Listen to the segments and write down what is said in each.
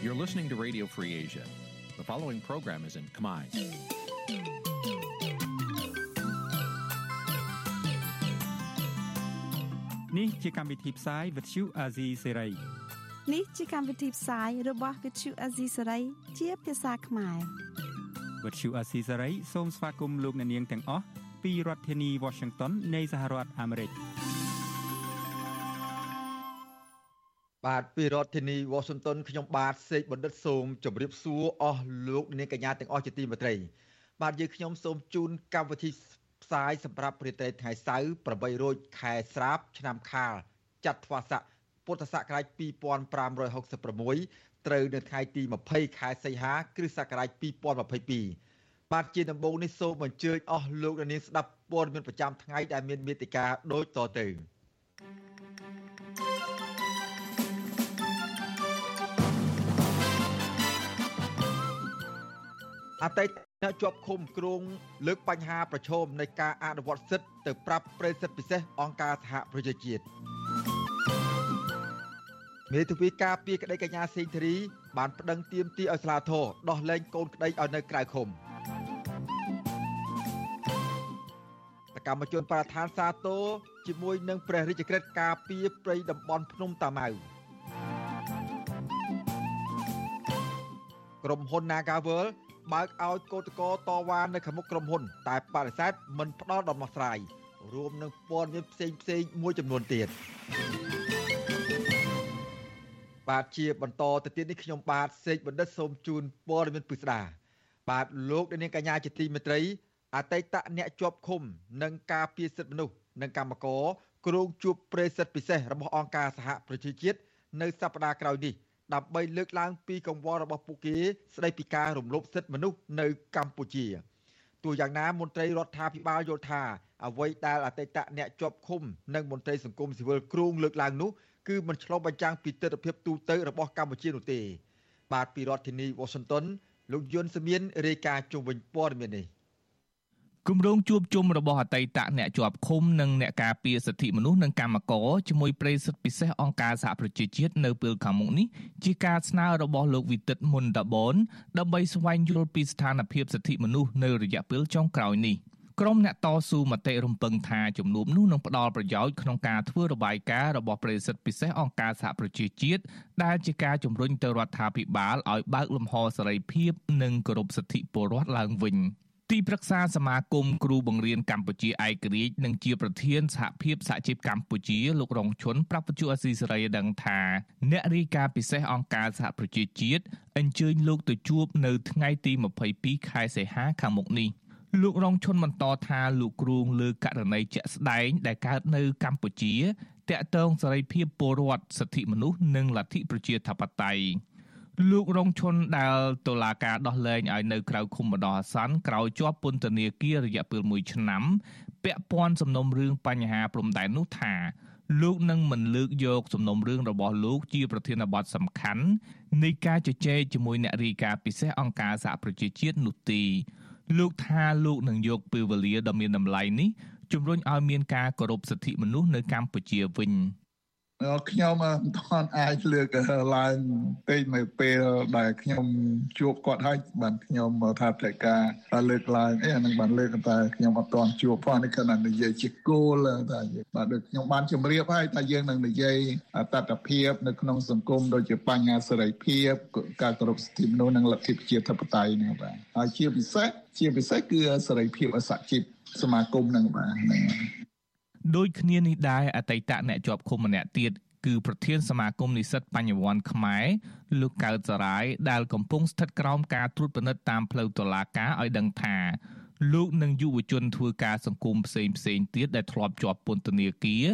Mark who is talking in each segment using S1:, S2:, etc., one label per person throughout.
S1: You're listening to Radio Free Asia. The following program is in Khmer.
S2: នេះជាកម្មវិធីផ្សាយ Vuthu Azizi Serai
S3: នេះជាកម្មវិធីផ្សាយរបស់ Vuthu Azizi Serai ជាភាសាខ្មែរ
S2: Vuthu Azizi Serai សូមស្វាគមន៍លោកអ្នកនាងទាំងអស់ពីរដ្ឋធានី Washington នៃសហរដ្ឋអាមេរិក។
S4: បាទពីរដ្ឋធានីវ៉ាស៊ីនតោនខ្ញុំបាទសេកបណ្ឌិតសូមជម្រាបសួរអស់លោកនាងកញ្ញាទាំងអស់ជាទីមេត្រី បាទយើងខ្ញុំសូមជូនកម្មវិធីផ្សាយសម្រាប់ព្រឹត្តិថ្ងៃសៅរ៍8រោចខែស្រាប ឆ្នាំខាលចត្វាស័កពុទ្ធសករាជ2566ត្រូវនៅថ្ងៃទី20ខែសីហាគ្រិស្តសករាជ2022បាទជាដំបូងនេះសូមអញ្ជើញអស់លោកនាងស្ដាប់ព័ត៌មានប្រចាំថ្ងៃដែលមានមេតិការដូចតទៅ អតីតអ្នកជាប់ឃុំគ្រងលើកបញ្ហាប្រឈមនៃការអនុវត្តសិទ្ធិទៅប្រាប់ប្រិសិទ្ធពិសេសអង្គការសហប្រជាជាតិមេធាវីការពីក្តីកញ្ញាសេងធារីបានប្តឹងទាមទារឲ្យស្លាធរដោះលែងកូនក្តីឲ្យនៅក្រៅឃុំសកម្មជនបរិស្ថានសាទរជាមួយនឹងព្រះរាជក្រឹត្យការពីព្រៃតំបន់ភ្នំតាម៉ៅក្រុមហ៊ុន Nagavel បើកឲ្យកោតកតវ៉ានៅខាងមុខក្រុមហ៊ុន តែបដិសេធមិនផ្ដល់ដំណោះស្រាយរួមនឹងព័ត៌មានផ្សេងផ្សេងមួយចំនួនទៀតបាទជាបន្តទៅទៀតនេះខ្ញុំបាទសេកបណ្ឌិតសូមជូនព័ត៌មានពិស្ដាបាទលោកនាងកញ្ញាជាទីមេត្រីអតីតអ្នកជាប់ឃុំនិងការពារសិទ្ធិមនុស្សនិងកម្មករគ្រងជួបប្រេសិទ្ធពិសេសរបស់អង្គការសហប្រជាជាតិនៅសប្តាហ៍ក្រោយនេះ ដើម្បីលើកឡើងពីកង្វល់របស់ពួកគេស្ដីពីការរំលោភសិទ្ធិមនុស្សនៅកម្ពុជាទោះយ៉ាងណាមន្ត្រីរដ្ឋាភិបាលយល់ថាអ្វីដែលអតីតអ្នកជាប់ឃុំនិងមន្ត្រីសង្គមស៊ីវិលគ្រងលើកឡើងនោះគឺមិនឆ្លុះបញ្ចាំងពីទស្សនវិជ្ជាទូទៅរបស់កម្ពុជានោះទេ បាទពីរដ្ឋធានី Washington លោកយុនសមៀនរាយការណ៍ជុំវិញព័ត៌មាននេះ
S5: គម្រោងជួបជុំរបស់អតីតអ្នកជាប់ឃុំនិងអ្នកការពារសិទ្ធិមនុស្សនិងកម្មករជាមួយប្រិយសិទ្ធិពិសេសអង្គការសហប្រជាជាតិនៅពេលខាងមុខនេះជាការស្នើរបស់លោកវិទិតមុនតាបនដើម្បីស្វែងយល់ពីស្ថានភាពសិទ្ធិមនុស្សនៅរយៈពេលចុងក្រោយនេះក្រុមអ្នកតស៊ូមតិរំពឹងថាជំនួបនោះនឹងផ្ដល់ប្រយោជន៍ក្នុងការធ្វើរបាយការណ៍របស់ប្រិយសិទ្ធិពិសេសអង្គការសហប្រជាជាតិដែលជាការជំរុញទៅរដ្ឋាភិបាលឲ្យបើកលំហសេរីភាពនិងគោរពសិទ្ធិពលរដ្ឋឡើងវិញ។ ទីប្រឹក្សាសមាគមគ្រូបង្រៀនកម្ពុជាឯករាជ្យនិងជាប្រធានសហភាពសហជីពកម្ពុជាលោករងឈុនប្រាប់វិទ្យុអស៊ីសេរីដឹងថាអ្នករាយការណ៍ពិសេសអង្គការសហប្រជាជាតិអញ្ជើញលោកទៅជួបនៅថ្ងៃទី22ខែសីហាខាងមុខនេះលោករងឈុនបន្តថាលោកគ្រូងលើករណីជាក់ស្ដែងដែលកើតនៅកម្ពុជាតាក់ទងសេរីភាពពលរដ្ឋសិទ្ធិមនុស្សនិងលទ្ធិប្រជាធិបតេយ្យ លោករងឈុនដែលតុលាការដោះលែងឲ្យនៅក្រៅឃុំបណ្ដោះអាសន្នក្រោយជាប់ពន្ធនាគាររយៈពេល1ឆ្នាំពាក់ព័ន្ធសំណុំរឿងបញ្ហាព្រំដែននោះថាលោកនឹងមិនលើកយកសំណុំរឿងរបស់លោកជាប្រធានបទសំខាន់នៃការជជែកជាមួយអ្នករាយការណ៍ពិសេសអង្គការសហប្រជាជាតិនោះទេលោកថាលោកនឹងយកពេលវេលាដ៏មានតម្លៃនេះជំរុញឲ្យមានការគោរពសិទ្ធិមនុស្សនៅកម្ពុជាវិញ។
S6: ខ្ញុំមិនទាន់អាចលើកឡើងពេកនៅពេលដែលខ្ញុំជួបគាត់ហើយបានខ្ញុំថាត្រូវការលើកឡើងអីអានឹងបានលើកតែខ្ញុំអត់ទាន់ជួបផងនេះគឺនិយាយជាគោលថាបាទដូចខ្ញុំបានជម្រាបហើយថាយើងនឹងនិយាយតត្តភាពនៅក្នុងសង្គមដូចជាបញ្ហាសេរីភាពការគោរពសិទ្ធិមនុស្សនិងលទ្ធិប្រជាធិបតេយ្យនេះបាទហើយជាពិសេសជាពិសេសគឺសេរីភាពអសជីពសមាគមនឹងបាទ
S5: ដូចគ្នានេះដែរអតីតអ្នកជាប់ឃុំម្នាក់ទៀតគឺប្រធានសមាគមនិស្សិតបញ្ញវន្តខ្មែរលោកកើតសរាយដែលកំពុងស្ថិតក្រោមការត្រួតពិនិត្យតាមផ្លូវតុលាការឲ្យដឹងថាលោកនិងយុវជនធ្វើការសង្គមផ្សេងផ្សេងទៀតដែលធ្លាប់ជាប់ពន្ធនាគារ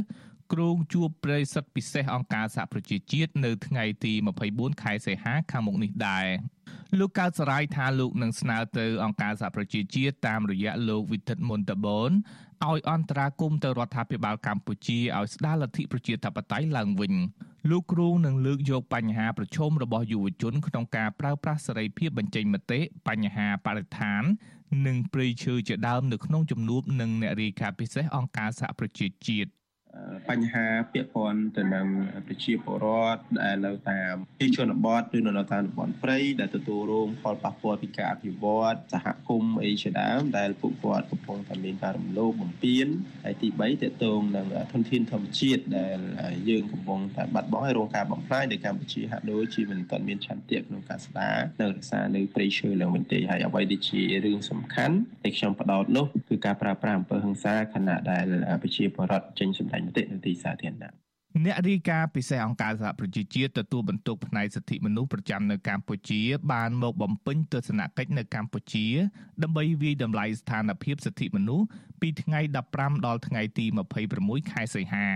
S5: គ្រងជួបប្រិយសិទ្ធិពិសេសអង្គការសហប្រជាជាតិនៅថ្ងៃទី24ខែសីហាខាងមុខនេះដែរ លោកកើតសរាយថាលោកនឹងស្នើទៅអង្គការសហប្រជាជាតិតាមរយៈលោកវិទិតមុនតបនឲ្យអន្តរាគមទៅរដ្ឋាភិបាលកម្ពុជាឲ្យស្ដារលទ្ធិប្រជាធិបតេយ្យឡើងវិញលោកគ្រូនឹងលើកយកបញ្ហាប្រឈមរបស់យុវជនក្នុងការប្រើប្រាស់សេរីភាពបញ្ចេញមតិបញ្ហាបរិស្ថាន និងព្រៃឈើជាដើមនៅក្នុងជំនួបនឹងអ្នករាយការណ៍ពិសេសអង្គការសហប្រជាជាតិ
S7: បញ្ហាពាក់ព័ន្ធទៅនឹងប្រជាពលរដ្ឋដែលនៅតាមទីជនបទឬនៅតាមតំបន់ព្រៃដែលទទួលរងផលប៉ះពាល់ពីការអភិវឌ្ឍសហគមន៍អីជាដើមដែលពួកគាត់កំពុងតែមានការរំលោភបំពានហើយទី3តកតងនឹងធនធានធម្មជាតិដែលយើងកំពុងតែបាត់បង់ហើយរងការបំផ្លាញដោយកម្ពុជាហាក់ដូចជាមិនទាន់មានឆន្ទៈក្នុងការស្ដារនៅរក្សានៅព្រៃឈើឡើងវិញទេហើយអ្វីដែលជារឿងសំខាន់ដែលខ្ញុំបដោតនោះគឺការប្រើប្រាស់អំពើហិង្សាខណៈដែលប្រជាពលរដ្ឋចេញសម្ដែងមតិនៅទីសាធារណៈ
S5: អ្នករាយការណ៍ពិសេសអង្គការសហប្រជាជាតិទទួលបន្ទុកផ្នែកសិទ្ធិមនុស្សប្រចាំនៅកម្ពុជា បានមកបំពេញទស្សនកិច្ចនៅកម្ពុជា ដើម្បីវិយតម្លៃស្ថានភាពសិទ្ធិមនុស្សពីថ្ងៃ15ដល់ថ្ងៃទី26ខែសីហា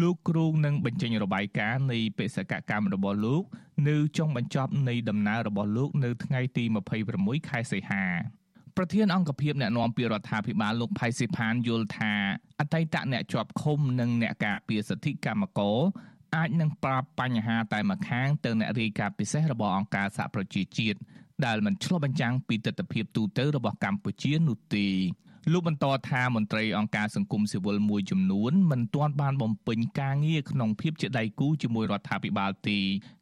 S5: លោកគ្រូនឹងបញ្ចេញរបាយការណ៍នៃបេសកកម្មរបស់លោក នៅចុងបញ្ចប់នៃដំណើររបស់លោក នៅថ្ងៃទី26ខែសីហា ប្រធានអង្គភិបអ្នកណែនាំពីរដ្ឋាភិបាលលោកផៃស៊ីផានយល់ថាអតីតអ្នកជាប់ឃុំនិងអ្នកការពារសិទ្ធិកម្មករអាចនឹងប្រាប់បញ្ហាតែម្ខាងទៅអ្នករាយការណ៍ពិសេសរបស់អង្គការសហប្រជាជាតិដែលមិនឆ្លុះបញ្ចាំងពីទស្សនវិជ្ជាទូទៅរបស់កម្ពុជានោះទេលោកបន្តថាមន្ត្រីអង្គការសង្គមស៊ីវិលមួយចំនួនមិនទាន់បានបំពេញការងារក្នុងភាពជាដៃគូជាមួយរដ្ឋាភិបាលទេ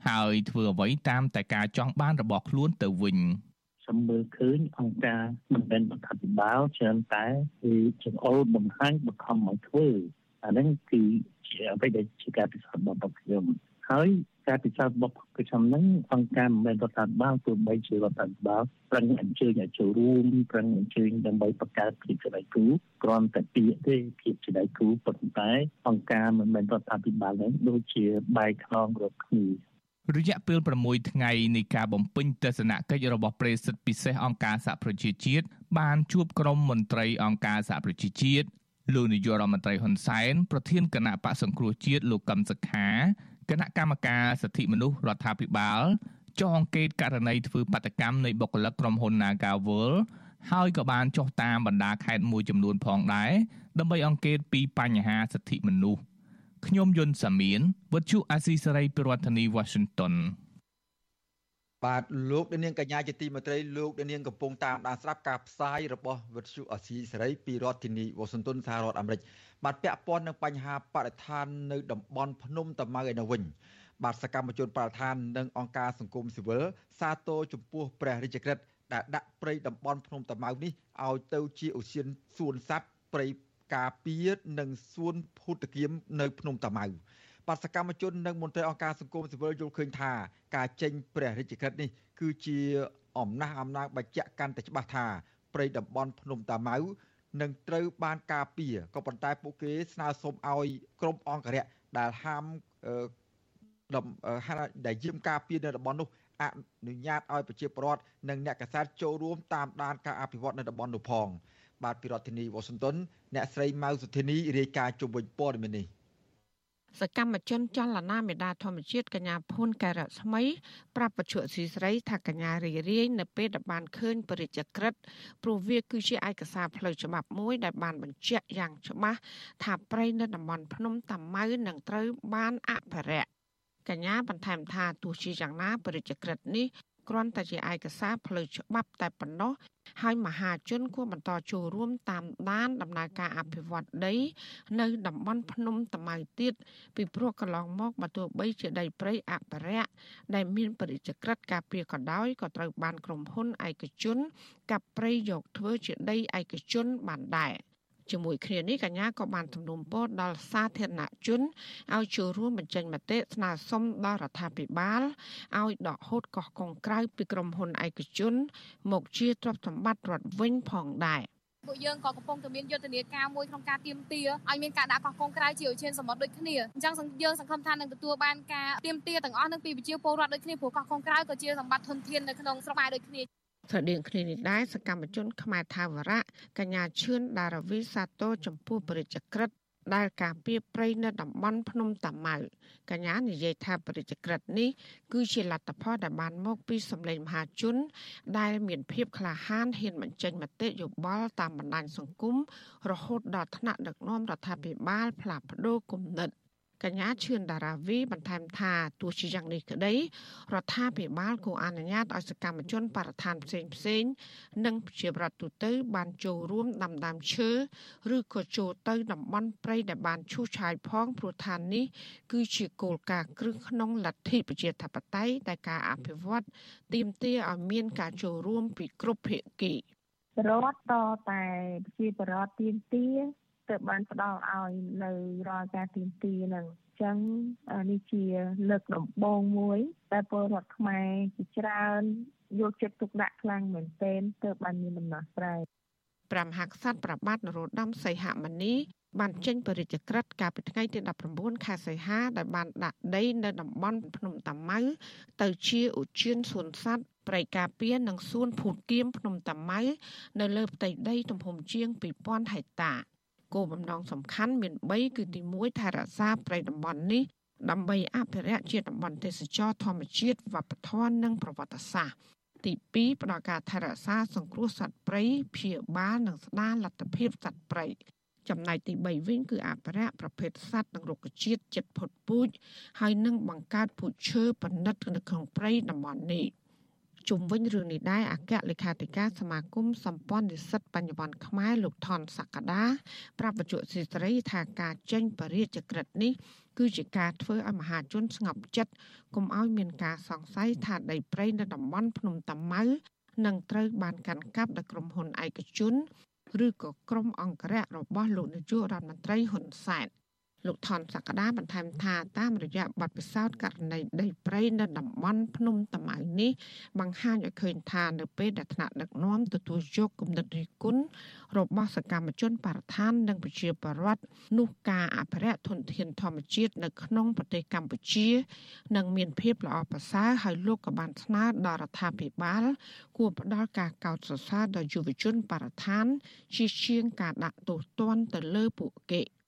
S5: ហើយធ្វើអ្វីតាមតែការចង់បានរបស់ខ្លួនទៅវិញ។
S8: ខ្ញុំមើលឃើញអង្គការមិនមែនរដ្ឋាភិបាលច្រើនតែគឺចង្អុលបង្ហាញបង្ខំឲ្យធ្វើអាហ្នឹងគឺជាអ្វីដែលជាការពិសោធន៍របស់ខ្ញុំហើយការពិសោធន៍របស់ខ្ញុំហ្នឹងអង្គការមិនមែនរដ្ឋាភិបាលទោះបីជារដ្ឋាភិបាលប្រឹងអញ្ជើញឲ្យចូលរួមប្រឹងអញ្ជើញដើម្បីបង្កើតភាពជាដៃគូគ្រាន់តែពាក្យទេភាពជាដៃគូប៉ុន្តែអង្គការមិនមែនរដ្ឋាភិបាលហ្នឹងដូចជាបែកខ្នងរកគ្នា
S5: រយៈពេល6ថ្ងៃនៃការបំពេញទស្សនកិច្ចរបស់ប្រេសិតពិសេសអង្គការសហប្រជាជាតិបានជួបក្រុមមន្ត្រីអង្គការសហប្រជាជាតិលោកនាយករដ្ឋមន្ត្រីហ៊ុនសែនប្រធានគណៈបកសង្គ្រោះជាតិលោកកឹមសុខាគណៈកម្មការសិទ្ធិមនុស្សរដ្ឋាភិបាលចុះអង្កេតករណីធ្វើបាតកម្មនៃបុគ្គលិកក្រុមហ៊ុន Nagawal ហើយក៏បានចុះតាមបណ្ដាខេត្តមួយចំនួនផងដែរដើម្បីអង្កេតពីបញ្ហាសិទ្ធិមនុស្ស ខ្ញុំយុនសាមៀនវុទ្ធុអាស៊ីសេរីប្រធានាធិបតី Washington
S4: បាទលោកនាងកញ្ញាជាទីមេត្រីលោកនាងកំពុងតាមដានស្ដាប់ការផ្សាយរបស់វិទ្យុអាស៊ីសេរីពីរដ្ឋធានីវ៉ាស៊ីនតោនសហរដ្ឋអាមេរិកបាទពាក់ព័ន្ធនឹងបញ្ហាបរិស្ថាននៅតំបន់ភ្នំតាម៉ៅឯនោះវិញបាទសកម្មជនបរិស្ថាននិងអង្គការសង្គមស៊ីវិលសាទរចំពោះព្រះរាជក្រឹត្យដែលដាក់ព្រៃតំបន់ភ្នំតាម៉ៅនេះឲ្យទៅជាឧស្សាហសួនសត្វព្រៃ ការពារនិងសួនភូតគៀមនៅភ្នំតាម៉ៅបាទសកម្មជននិងមន្ត្រីអង្គការសង្គមស៊ីវិលយល់ឃើញថាការចេញព្រះរាជក្រឹត្យនេះគឺជាអំណះអំណាងបញ្ជាក់កាន់តែច្បាស់ថាព្រៃតំបន់ភ្នំតាម៉ៅនឹងត្រូវបានការពារក៏ប៉ុន្តែពួកគេស្នើសុំឲ្យក្រមអង្គរៈដែលហាមដែលយាមការពារនៅតំបន់នោះអនុញ្ញាតឲ្យប្រជាពលរដ្ឋនិងអ្នកកសែតចូលរួមតាមដានការអភិវឌ្ឍនៅតំបន់នោះផង បាទពីរដ្ឋធានីវ៉ាស៊ីនតោនអ្នកស្រីម៉ៅសុធានីរាយការណ៍ជុំវិញព័ត៌មាននេះ
S9: សកម្មជនចលនាមេដាធម្មជាតិកញ្ញាភួនកែរស្មី ប្រាប់បច្ចុប្បន្នស៊ីស្រីថាកញ្ញារីរាយនៅពេលដែលបានឃើញបរិយាក្រិតព្រោះវាគឺជាឯកសារផ្លូវច្បាប់មួយដែលបានបញ្ជាក់យ៉ាងច្បាស់ថាព្រៃនៅតំបន់ភ្នំតាម៉ៅនឹងត្រូវបានអភិរក្សកញ្ញាបន្ថែមថាទោះជាយ៉ាងណាបរិយាក្រិតនេះ គ្រាន់តែជាឯកសារផ្លូវច្បាប់តែប៉ុណ្ណោះហើយមហាជនគួរបន្តចូលរួមតាមដានដំណើរការអភិវឌ្ឍដី នៅតំបន់ភ្នំតាម៉ៅទៀតពីព្រោះកន្លងមកបើទោះបីជាដីព្រៃអភិរក្សដែលមានបរិយាក្រិតការពារក៏ដោយក៏ត្រូវបានក្រុមហ៊ុនឯកជនកាប់ព្រៃយកធ្វើជាដីឯកជនបានដែរ។ ជាមួយគ្នានេះកញ្ញាក៏បានទំនុំពរដល់សាធារណជនឲ្យចូលរួមបញ្ចេញមតិស្នើសុំដល់រដ្ឋាភិបាលឲ្យដកហូតកោះកុងក្រៅពីក្រុមហ៊ុនឯកជន មកជាទ្រព្យសម្បត្តិរដ្ឋវិញផងដែរ
S10: ពួកយើងក៏កំពុងតែមានយុទ្ធនាការមួយក្នុងការទៀមទាឲ្យមានការដាក់កោះកុងក្រៅជាឧឈានសមុទ្រដូចគ្នាអញ្ចឹងយើងសង្ឃឹមថានឹងទទួលបានការទៀមទាទាំងអស់នឹងពីប្រជាពលរដ្ឋដូចគ្នាព្រោះកោះកុងក្រៅក៏ជាសម្បត្តិធនធាននៅក្នុងស្រុកដែរដូចគ្នា
S9: ស្រដៀងគ្នានេះដែរសកម្មជន ខ្មែរថាវរៈកញ្ញាឈឿនដារវីសាទរចំពោះបរិជ្ជក្រិតដែលការពីប្រៃនៅតំបន់ភ្នំតាម៉ៅកញ្ញានិយាយថាបរិជ្ជក្រិតនេះគឺជាលទ្ធផលដែលបានមកពីសម្លេងមហាជន ដែលមានភាពក្លាហានហ៊ានបញ្ចេញមតិយោបល់តាមបណ្ដាញសង្គមរហូតដល់ថ្នាក់ដឹកនាំរដ្ឋាភិបាលផ្លាស់ប្ដូរគំនិត កញ្ញាឈឿនដារាវីបន្ថែមថាទោះជាយ៉ាងនេះក្តីរដ្ឋាភិបាលគួរអនុញ្ញាតឲ្យសកម្មជនបរិស្ថានផ្សេងផ្សេងនិងជាប្រដ្ឋទូទៅ បានចូលរួមដាំដើមឈើឬក៏ចូលទៅតំបន់ព្រៃដែលបានឈូសឆាយផងព្រោះថានេះគឺជាគោលការណ៍គ្រឹះក្នុងលទ្ធិប្រជាធិបតេយ្យដែលការអភិវឌ្ឍទាមទារឲ្យមានការចូលរួមពីគ្រប់ភាគី
S11: រដ្ឋតតែប្រជាបរតទៀមទា ទើបបានផ្ដល់ឲ្យនៅរាល់ការទៀមទានឹងចឹងនេះជាលើកដំបូងមួយតែពលរដ្ឋខ្មែរជាច្រើនយកចិត្តទុកដាក់ខ្លាំងមែនទែនទើបបានមានដំណោះស្រាយ
S9: ប្រាំហក្សត្រប្របាទនរោត្តមសីហមុនីបានចេញបរិយាក្រិតកាលពីថ្ងៃទី19ខែសីហាដែលបានដាក់ដីនៅតំបន់ភ្នំតាម៉ៅទៅជាឧទ្យានសួនសត្វព្រៃការពារនិងសួនភូតគៀមភ្នំតាម៉ៅនៅលើផ្ទៃដីទំហំជាង2000ហិកតា គោលបំណងសំខាន់មាន3គឺទី1ថែរក្សាព្រៃតំបន់នេះដើម្បីអភិរក្សជាតំបន់ទេសចរធម្មជាតិវប្បធម៌និងប្រវត្តិសាស្ត្រទី2ផ្ដល់ការថែរក្សាសង្គ្រោះសត្វព្រៃព្យាបាលនិងស្ដារលទ្ធភាពសត្វព្រៃចំណែកទី3វិញគឺអភិរក្សប្រភេទសត្វនិងរុក្ខជាតិចិត្តផុតពូជហើយនឹងបង្កើតពូជឈើប៉និតនៅក្នុងព្រៃតំបន់នេះ។ ជុំវិញរឿងនេះដែរអគ្គលេខាធិការសមាគមសម្ព័ន្ធនិស្សិតបញ្ញវន្តខ្មែរលោកថនសក្តាប្រាប់បច្ចុប្បន្នស្រីថាការចេញបរិយាក្រិតនេះគឺជាការធ្វើឲ្យមហាជនស្ងប់ចិត្តកុំឲ្យមានការសង្ស័យថាដីព្រៃនៅតំបន់ភ្នំតាម៉ៅនឹងត្រូវបានកាន់កាប់ដោយក្រុមហ៊ុនឯកជនឬក៏ក្រុមអង្គរៈរបស់លោកនាយករដ្ឋមន្ត្រីហ៊ុនសែន លោកថនសក្តាបន្ថែមថាតាមរយៈបទពិសោធន៍ករណីដីព្រៃនៅតំបន់ភ្នំតាម៉ៅនេះបង្ហាញឲ្យឃើញថានៅពេលដែលថ្នាក់ដឹកនាំទទួលយកគំនិតរិះគន់របស់សកម្មជនបរិស្ថាននិងប្រជាពលរដ្ឋនោះការអភិរក្សធនធានធម្មជាតិនៅក្នុងប្រទេសកម្ពុជានឹងមានភាពល្អប្រសើរហើយលោកក៏បានស្នើដល់រដ្ឋាភិបាល គួរផ្ដល់ការកោតសរសើរដល់យុវជនបរិស្ថានជាជាងការដាក់ទោសទណ្ឌទៅលើពួកគេ។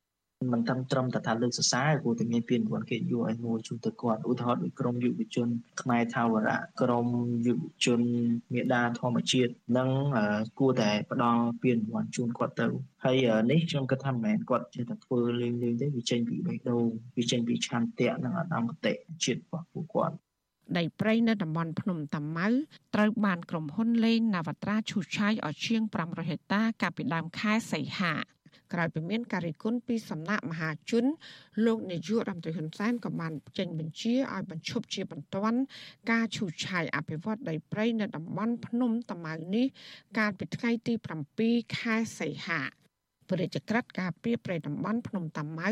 S12: មិនត្រឹមត្រឹមតែថាលើកសរសើរគួរតែមានពានរង្វាន់កិត្តិយសឲ្យមួយជូនទៅគាត់ឧទាហរណ៍ដូចក្រមយុវជនខ្មែរថាវរៈក្រមយុវជនមេដាធម្មជាតិនិងគួរតែផ្ដល់ពានរង្វាន់ជូនគាត់ទៅហើយនេះខ្ញុំគិតថាមិនមែនគាត់ចេះតែធ្វើលេងលេងទេវាចេញពីបេះដូងវាចេញពីឆន្ទៈនិងអត្តមគតិជាតិរបស់ពួកគាត់
S9: ដីព្រៃនៅតំបន់ភ្នំតាម៉ៅត្រូវបានក្រុមហ៊ុនលេងនាវត្រាឈូសឆាយឲ្យជាង500ហិកតាកាលពីដើមខែសីហា ក្រោយពីមានការរិះគន់ពីសំណាក់មហាជន លោកនាយករដ្ឋមន្ត្រីហ៊ុនសែនក៏បានចេញបញ្ជាឲ្យបញ្ឈប់ជាបន្ទាន់ការឈូសឆាយអភិវឌ្ឍដីព្រៃនៅតំបន់ភ្នំតាម៉ៅនេះកាលពីថ្ងៃទី7ខែសីហាព្រះរាជក្រឹត្យការពីប្រៃតំបន់ភ្នំតាម៉ៅ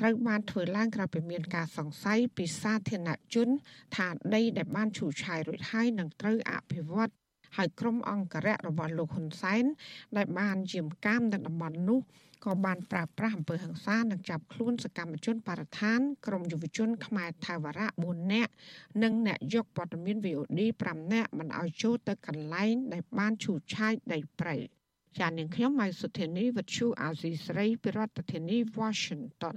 S9: ត្រូវបានធ្វើឡើងក្រោយពីមានការសង្ស័យពីសាធារណជន ថាដីដែលបានឈូសឆាយរួចហើយនឹងត្រូវអភិវឌ្ឍ ហើយក្រុមអង្គរៈរបស់លោកហ៊ុនសែនដែលបានយាមកាមនៅតំបន់នោះក៏បានប្រើប្រាស់អំពើហិង្សានិងចាប់ខ្លួនសកម្មជនបរិស្ថានក្រមយុវជនខ្មែរថាវរៈ4នាក់និងអ្នកយកព័ត៌មាន VOD 5នាក់មិនឲ្យចូលទៅកន្លែងដែលបានឈូសឆាយដីព្រៃចាននាងខ្ញុំម៉ៃសុធានីវិទ្យុអាស៊ីស្រី ពីរដ្ឋធានី Washington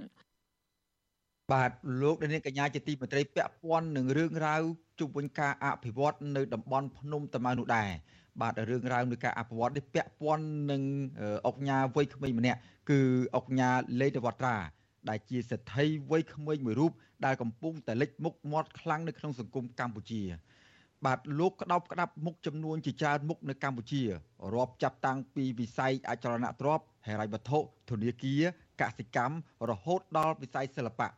S4: បាទលោកនាងកញ្ញាជាទីមេត្រីពាក់ព័ន្ធនឹងរឿងរ៉ាវជុំវិញការអភិវឌ្ឍនៅតំបន់ភ្នំតាម៉ៅនោះដែរបាទរឿងរ៉ាវនៃការអភិវឌ្ឍនេះពាក់ព័ន្ធនឹងអុកញ៉ាវ័យក្មេងម្នាក់គឺអុកញ៉ាលេតវត្រា ដែលជាសេដ្ឋីវ័យក្មេងមួយរូបដែលកំពុងតែលេចមុខមាត់ខ្លាំងនៅក្នុងសង្គមកម្ពុជា បាទលោកក្តោបក្តាប់មុខចំនួនជាច្រើនមុខនៅកម្ពុជារាប់ចាប់តាំងពីវិស័យអចលនទ្រព្យហិរញ្ញវត្ថុធនាគារកសិកម្មរហូតដល់វិស័យសិល្បៈ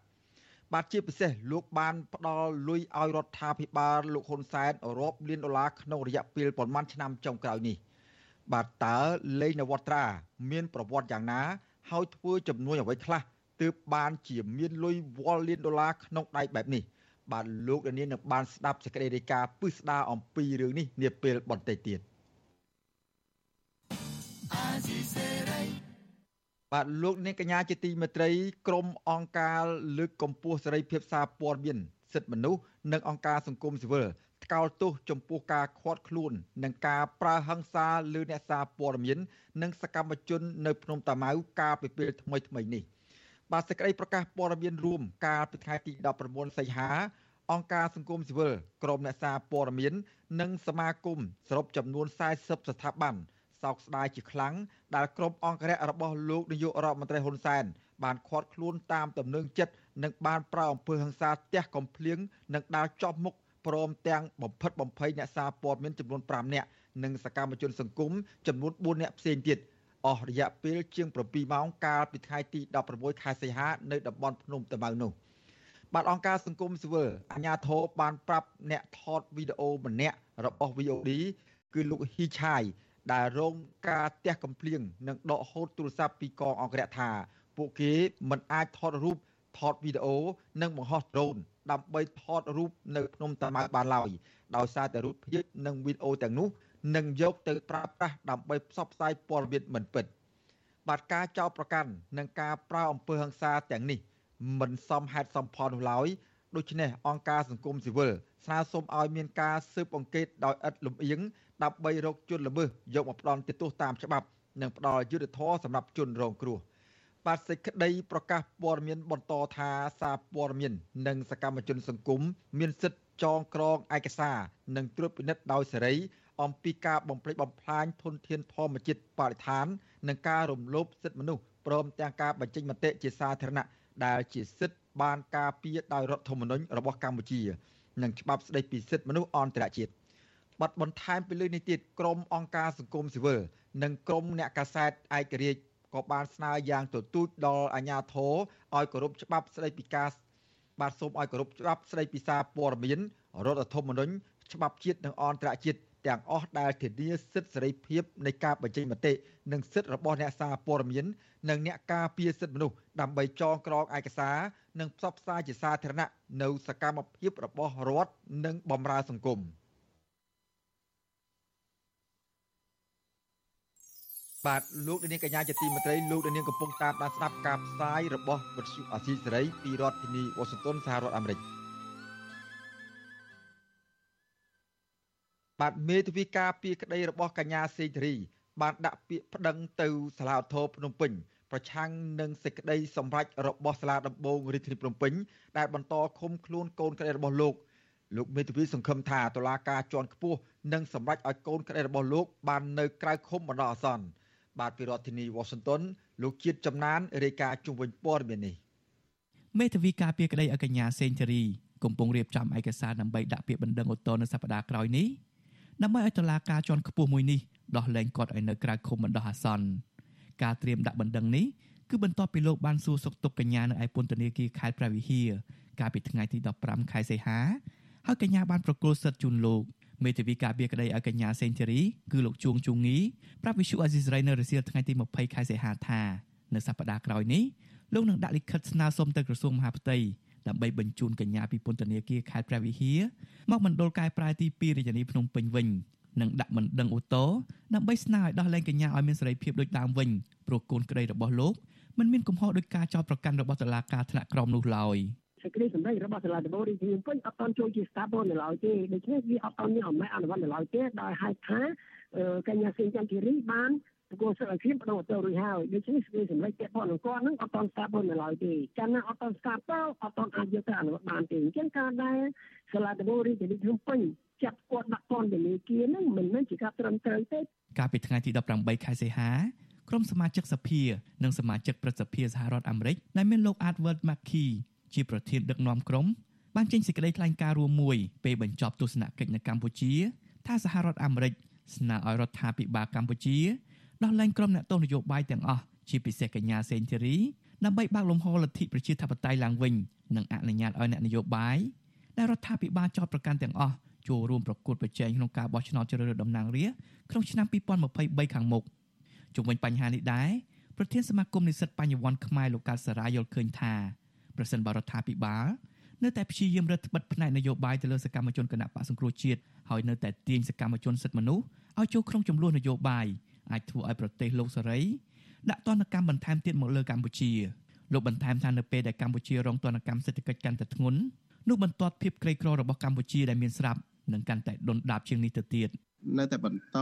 S4: បាទជាពិសេសលោកបានផ្ដល់លុយឲ្យរដ្ឋាភិបាលលោកហ៊ុនសែនរាប់លានដុល្លារក្នុងរយៈពេលប្រមាណឆ្នាំចុងក្រោយនេះបាទតើលេងនវត្រាមានប្រវត្តិយ៉ាងណា ហើយធ្វើចំនួនអ្វីខ្លះទើបបានជាមានលុយវល់លានដុល្លារក្នុងដៃបែបនេះបាទលោកដានៀននឹងបានស្ដាប់សេចក្តីរាយការណ៍ពិស្ដារអំពីរឿងនេះនាពេលបន្តិចទៀតអាស៊ីសេរី បាទលោកនាងកញ្ញាជាទីមេត្រីក្រមអង្គការលើកកម្ពស់សេរីភាពសារព័ត៌មានសិទ្ធិមនុស្សនិងអង្គការសង្គមស៊ីវិលថ្កោលទោសចំពោះការខាត់ខ្លួន និងការប្រើហិង្សាលើអ្នកសារព័ត៌មាននិងសកម្មជននៅភ្នំតាម៉ៅកាលពីពេលថ្មីថ្មីនេះបាទសេចក្តីប្រកាសព័ត៌មានរួមកាលពីថ្ងៃទី19សីហាអង្គការសង្គមស៊ីវិលក្រមអ្នកសារព័ត៌មាន និងសមាគមសរុបចំនួន40ស្ថាប័នសោកស្ដាយជាខ្លាំង ដែលក្រុមអង្គរៈរបស់លោកនាយករដ្ឋមន្ត្រីហ៊ុនសែនបានខាត់ខ្លួនតាមទំនឹងចិត្តនឹងបានប្រៅអំពើហិង្សាផ្ទះកំភ្លៀងនិងដាល់ចប់មុខព្រមទាំងបំផិតបំភ័យអ្នកសារព័ត៌មានចំនួន5នាក់និងសកម្មជនសង្គមចំនួន4នាក់ផ្សេងទៀតអស់រយៈពេលជាង7ម៉ោងកាលពីថ្ងៃទី16ខែសីហានៅតំបន់ភ្នំតាម៉ៅនោះបាទអង្គការសង្គមស៊ីវិលអាជ្ញាធរបានប្រាប់អ្នកថតវីដេអូម្នាក់របស់ VOD គឺលោកហ៊ីឆាយ ដែលរងការទះកំភ្លៀងនិងដកហូតទូរស័ព្ទពីកងអង្គរៈថាពួកគេមិនអាចថតរូបថតវីដេអូនិងបង្ហោះដ្រូនដើម្បីថតរូបនៅភ្នំតាម៉ៅបានឡើយដោយសារតែរូបភាពនិងវីដេអូទាំងនោះនឹងយកទៅប្រើប្រាស់ដើម្បីផ្សព្វផ្សាយព័ត៌មានមិនពិតបាទការចោទប្រកាន់និងការប្រើអំពើហិង្សាទាំងនេះ មិនសមហេតុសមផលនោះឡើយដូច្នេះអង្គការសង្គមស៊ីវិលស្នើសុំឲ្យមានការស៊ើបអង្កេតដោយឥតលំអៀង ដើម្បីរកជនល្មើសយកមកផ្ដន់ទោសតាមច្បាប់និងផ្ដល់យុត្តិធម៌សម្រាប់ជនរងគ្រោះបាទសេចក្តីប្រកាសព័ត៌មានបន្តថាសារព័ត៌មាន និងសកម្មជនសង្គមមានសិទ្ធិចងក្រងឯកសារនិងត្រួតពិនិត្យដោយសេរីអំពីការបំផ្លិចបំផ្លាញធនធានធម្មជាតិបរិស្ថាន និងការរំលោភសិទ្ធិមនុស្សព្រមទាំងការបញ្ចេញមតិជាសាធារណៈដែលជាសិទ្ធិបានការពារដោយរដ្ឋធម្មនុញ្ញរបស់កម្ពុជា និងច្បាប់ស្តីពីសិទ្ធិមនុស្សអន្តរជាតិ បាត់បន្ថែមពីលើនេះទៀតក្រមអង្គការសង្គមស៊ីវិលនិងក្រមអ្នកកាសែតឯករាជ្យក៏បានស្នើយ៉ាងទទូចដល់អាជ្ញាធរឲ្យគោរពច្បាប់ស្តីពីការបាទសូមឲ្យគោរពច្បាប់ស្តីពីសារព័ត៌មានរដ្ឋធម្មនុញ្ញច្បាប់ជាតិនិងអន្តរជាតិទាំងអស់ដែលធានាសិទ្ធិសេរីភាពនៃការបញ្ចេញមតិនិងសិទ្ធិរបស់អ្នកសារព័ត៌មាននិងអ្នកការពារសិទ្ធិមនុស្សដើម្បីចងក្រងឯកសារនិងផ្សព្វផ្សាយជាសាធារណៈនៅសកម្មភាពរបស់រដ្ឋនិងបម្រើសង្គម បាទលោកនាងកញ្ញាជាទីមេត្រីលោកនាងកំពុងតាមដានស្ដាប់ការផ្សាយរបស់វិទ្យុអាស៊ីសេរីពីរដ្ឋធានីវ៉ាស៊ីនតោនសហរដ្ឋអាមេរិកបាទមេធាវីការពីក្តីរបស់កញ្ញាសេងធារី បានដាក់ពាក្យប្តឹងទៅសាលាឧទ្ធរភ្នំពេញប្រឆាំងនឹងសេចក្តីសម្រេចរបស់សាលាដំបងរាជធានីភ្នំពេញដែលបន្តឃុំខ្លួនកូនក្តីរបស់លោកលោកមេធាវីសង្ឃឹមថាតុលាការជាន់ខ្ពស់នឹងសម្រេចឲ្យកូនក្តីរបស់លោកបាននៅក្រៅឃុំបណ្ដោះអាសន្ន បាទពីរដ្ឋធានីវ៉ាស៊ីនតោនលោកជាតិចំណានរាយការណ៍ជុំវិញព័ត៌មាននេះ
S13: មេធាវីការពីក្តីអកញ្ញាសេងធារីកំពុងរៀបចំឯកសារដើម្បីដាក់ពាក្យបណ្ដឹងឧទ្ធរណ៍នៅសប្តាហ៍ក្រោយនេះដើម្បីឲ្យតុលាការជាន់ខ្ពស់មួយនេះដោះលែងគាត់ឲ្យនៅក្រៅឃុំបណ្ដោះអាសន្នការត្រៀមដាក់បណ្ដឹងនេះគឺបន្ទាប់ពីលោកបានសួរសុខទុក្ខកញ្ញានៅឯពន្ធនាគារខេត្តព្រះវិហារកាលពីថ្ងៃទី15ខែសីហាហើយកញ្ញាបានប្រគល់សិទ្ធិជូនលោក មេធាវីការពារក្តីឲ្យកញ្ញាសេងធីរីគឺលោកជួងជូងីប្រាប់វិសុអាស៊ីសេរីនៅរសៀលថ្ងៃទី20ខែសីហាថានៅសប្តាហ៍ក្រោយនេះលោកនឹងដាក់លិខិតស្នើសុំទៅក្រសួងមហាផ្ទៃដើម្បីបញ្ជូនកញ្ញាពីពន្ធនាគារខេត្តព្រះវិហារមកមណ្ឌលកែប្រែទី2រាជធានីភ្នំពេញវិញនិងដាក់បណ្ដឹងអូតូដើម្បីស្នើឲ្យដោះលែងកញ្ញាឲ្យមានសេរីភាពដូចដើមវិញព្រោះកូនក្តីរបស់លោកមិនមានកំហុសដោយការចោទប្រកាន់របស់តុលាការថ្នាក់ក្រោមនោះឡើយ
S14: សេចក្តីសម្រេចរបស់សាលាដំបូងរាជធានីភ្នំពេញអត់តន់ចូលជាស្ថាប័ននៅឡើយទេដូច្នេះវាអត់តន់មានអំណាចអនុវត្តនៅឡើយទេដោយហេតុថាកញ្ញាសេងចន្ទធីរីបានប្រគល់សិទ្ធិឲ្យខ្ញុំបដូរទៅរួចហើយដូច្នេះសេចក្តីសម្រេចពាក់ព័ន្ធនឹងគាត់នឹងអត់តន់ស្ថាប័ននៅឡើយទេចាំណាអត់តន់ស្ថាប័នអត់តន់អាចយកទៅអនុវត្តបានទេអញ្ចឹងការដែលសាលាដំបូងរាជធានីភ្នំពេញចាប់គាត់ដាក់ពន្ធនាគារហ្នឹងមិនមែនជាការត្រឹមត្រូវទេ
S13: កាលពីថ្ងៃទី18ខែសីហាក្រុមសមាជិកសភា និងសមាជិកព្រឹទ្ធសភាសហរដ្ឋអាមេរិកដែលមានលោក Edward McKee ជាប្រធានដឹកនាំក្រុមបានចេញសេចក្តីថ្លែងការណ៍រួមមួយពេលបញ្ចប់ទស្សនកិច្ចនៅកម្ពុជា ថាសហរដ្ឋអាមេរិកស្នើឲ្យរដ្ឋាភិបាលកម្ពុជាដោះលែងក្រុមអ្នកទោសនយោបាយទាំងអស់ជាពិសេសកញ្ញាសេងធីរីដើម្បីបើកលំហលទ្ធិប្រជាធិបតេយ្យឡើងវិញនិងអនុញ្ញាតឲ្យអ្នកនយោបាយដែលរដ្ឋាភិបាលចោទប្រកាន់ទាំងអស់ចូលរួមប្រកួតប្រជែងក្នុងការបោះឆ្នោតជ្រើសរើសតំណាងរាស្ត្រក្នុងឆ្នាំ2023ខាងមុខជុំវិញបញ្ហានេះដែរប្រធានសមាគមនិស្សិតបញ្ញវន្តខ្មែរលោកកើតសារាយល់ឃើញថា ប្រសិនបរដ្ឋាភិបាលនៅតែព្យាយាមរឹតបន្តឹងផ្នែកនយោបាយទៅលើសកម្មជនគណៈបកសង្គ្រោះជាតិហើយនៅតែទាញសកម្មជនសិទ្ធិមនុស្សឲ្យចូលក្នុងចំនួននយោបាយអាចធ្វើឲ្យប្រទេសលោកសេរីដាក់ទណ្ឌកម្មបន្ថែមទៀតមកលើកម្ពុជាលោកបន្ថែមថានៅពេលដែលកម្ពុជារងទណ្ឌកម្មសេដ្ឋកិច្ចកាន់តែធ្ងន់នោះបន្ទាត់ភាពក្រីក្ររបស់កម្ពុជាដែលមានស្រាប់នឹងកាន់តែដុនដាបជាងនេះទៅទៀត
S7: នៅតែបន្ត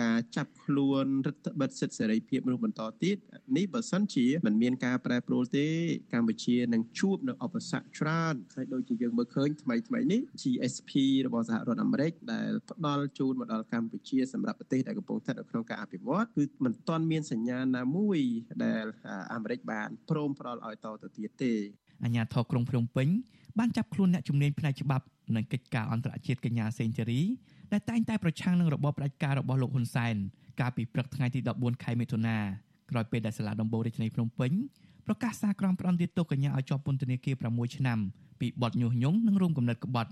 S7: ការចាប់ខ្លួនរដ្ឋបិទសិទ្ធិសេរីភាពមនុស្សបន្តទៀតនេះបើសិនជាមិនមានការប្រែប្រួលទេកម្ពុជានឹងជួបនៅឧបសគ្គច្រើនហើយដូចជាយើងមើលឃើញថ្មីថ្មីនេះ GSP របស់សហរដ្ឋអាមេរិកដែលផ្ដល់ជូនមកដល់កម្ពុជាសម្រាប់ប្រទេសដែលកំពុងស្ថិតនៅក្នុងការអភិវឌ្ឍគឺមិនទាន់មានសញ្ញាណាមួយដែលអាមេរិកបានព្រមផ្ដល់ឲ្យតទៅទៀតទេ
S13: អាជ្ញាធរក្រុងភ្នំពេញបានចាប់ខ្លួនអ្នកជំនាញផ្នែកច្បាប់និងកិច្ចការអន្តរជាតិកញ្ញាសេងធីរី ដែលតែងតែប្រឆាំងនឹងរបបផ្ដាច់ការរបស់លោកហ៊ុនសែនកាលពីព្រឹកថ្ងៃទី14ខែមិថុនាក្រោយពេលដែលសាលាដំបូងរាជធានីភ្នំពេញប្រកាសសារក្រមផ្ដន្ទាទោសកញ្ញាឲ្យជាប់ពន្ធនាគារ6ឆ្នាំពីបទញុះញង់និងរួមគំនិតក្បត់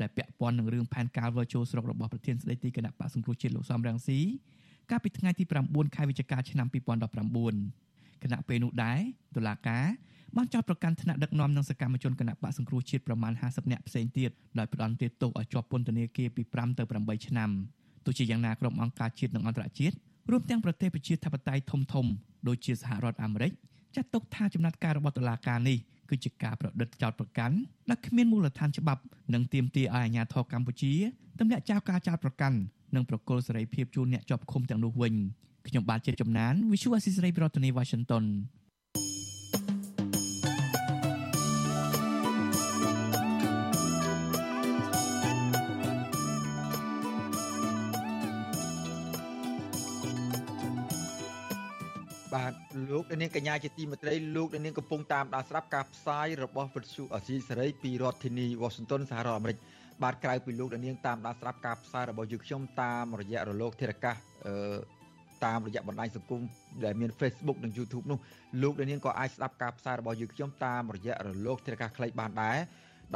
S13: ដែលពាក់ព័ន្ធនឹងរឿងផែនការវិលចូលស្រុករបស់ប្រធានស្ដីទីគណៈបកសង្គ្រោះជាតិលោកសំរងស៊ីកាលពីថ្ងៃទី9ខែវិច្ឆិកាឆ្នាំ2019គណៈពេលនោះដែរតុលាការ បានចោទប្រកាន់ថ្នាក់ដឹកនាំនិងសកម្មជនគណៈបកសង្គ្រោះជាតិប្រមាណ50នាក់ផ្សេងទៀតដោយផ្ដន្ទាទោសឲ្យជាប់ពន្ធនាគារពី5ទៅ8ឆ្នាំទោះជាយ៉ាងណាក្រុមអង្គការជាតិនិងអន្តរជាតិរួមទាំងប្រទេសប្រជាធិបតេយ្យធំធំដូចជាសហរដ្ឋអាមេរិកចាត់ទុកថាចំណាត់ការរបស់តុលាការនេះគឺជាការប្រឌិតចោតប្រកាន់ដែលគ្មានមូលដ្ឋានច្បាប់និងទាមទារឲ្យអាជ្ញាធរកម្ពុជាទម្លាក់ចោលការចោតប្រកាន់និងប្រកល់សេរីភាពជូនអ្នកជាប់ឃុំទាំងនោះវិញខ្ញុំបាទជាចំណាន Visual Assisray ប្រធានាទី Washington
S4: លោកនាងកញ្ញាជាទីមេត្រីលោកនាងកំពុងតាមដានស្ដាប់ការផ្សាយរបស់វិទ្យុអសីសេរីពីរដ្ឋធានី Washington សហរដ្ឋអាមេរិកបាទក្រៅពីលោកនាងតាមដានស្ដាប់ការផ្សាយរបស់យើងខ្ញុំតាមរយៈរលកធារកាសអឺតាមរយៈបណ្ដាញសង្គមដែលមាន Facebook និង YouTube នោះលោកនាងក៏អាចស្ដាប់ការផ្សាយរបស់យើងខ្ញុំតាមរយៈរលកធារកាសខ្លីបានដែរ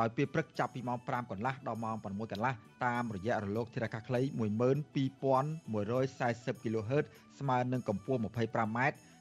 S4: ដោយពេលព្រឹកចាប់ពីម៉ោង5កន្លះដល់ម៉ោង6កន្លះតាមរយៈរលកធារកាសខ្លី12140 kHz ស្មើនឹងកម្ពស់ 25m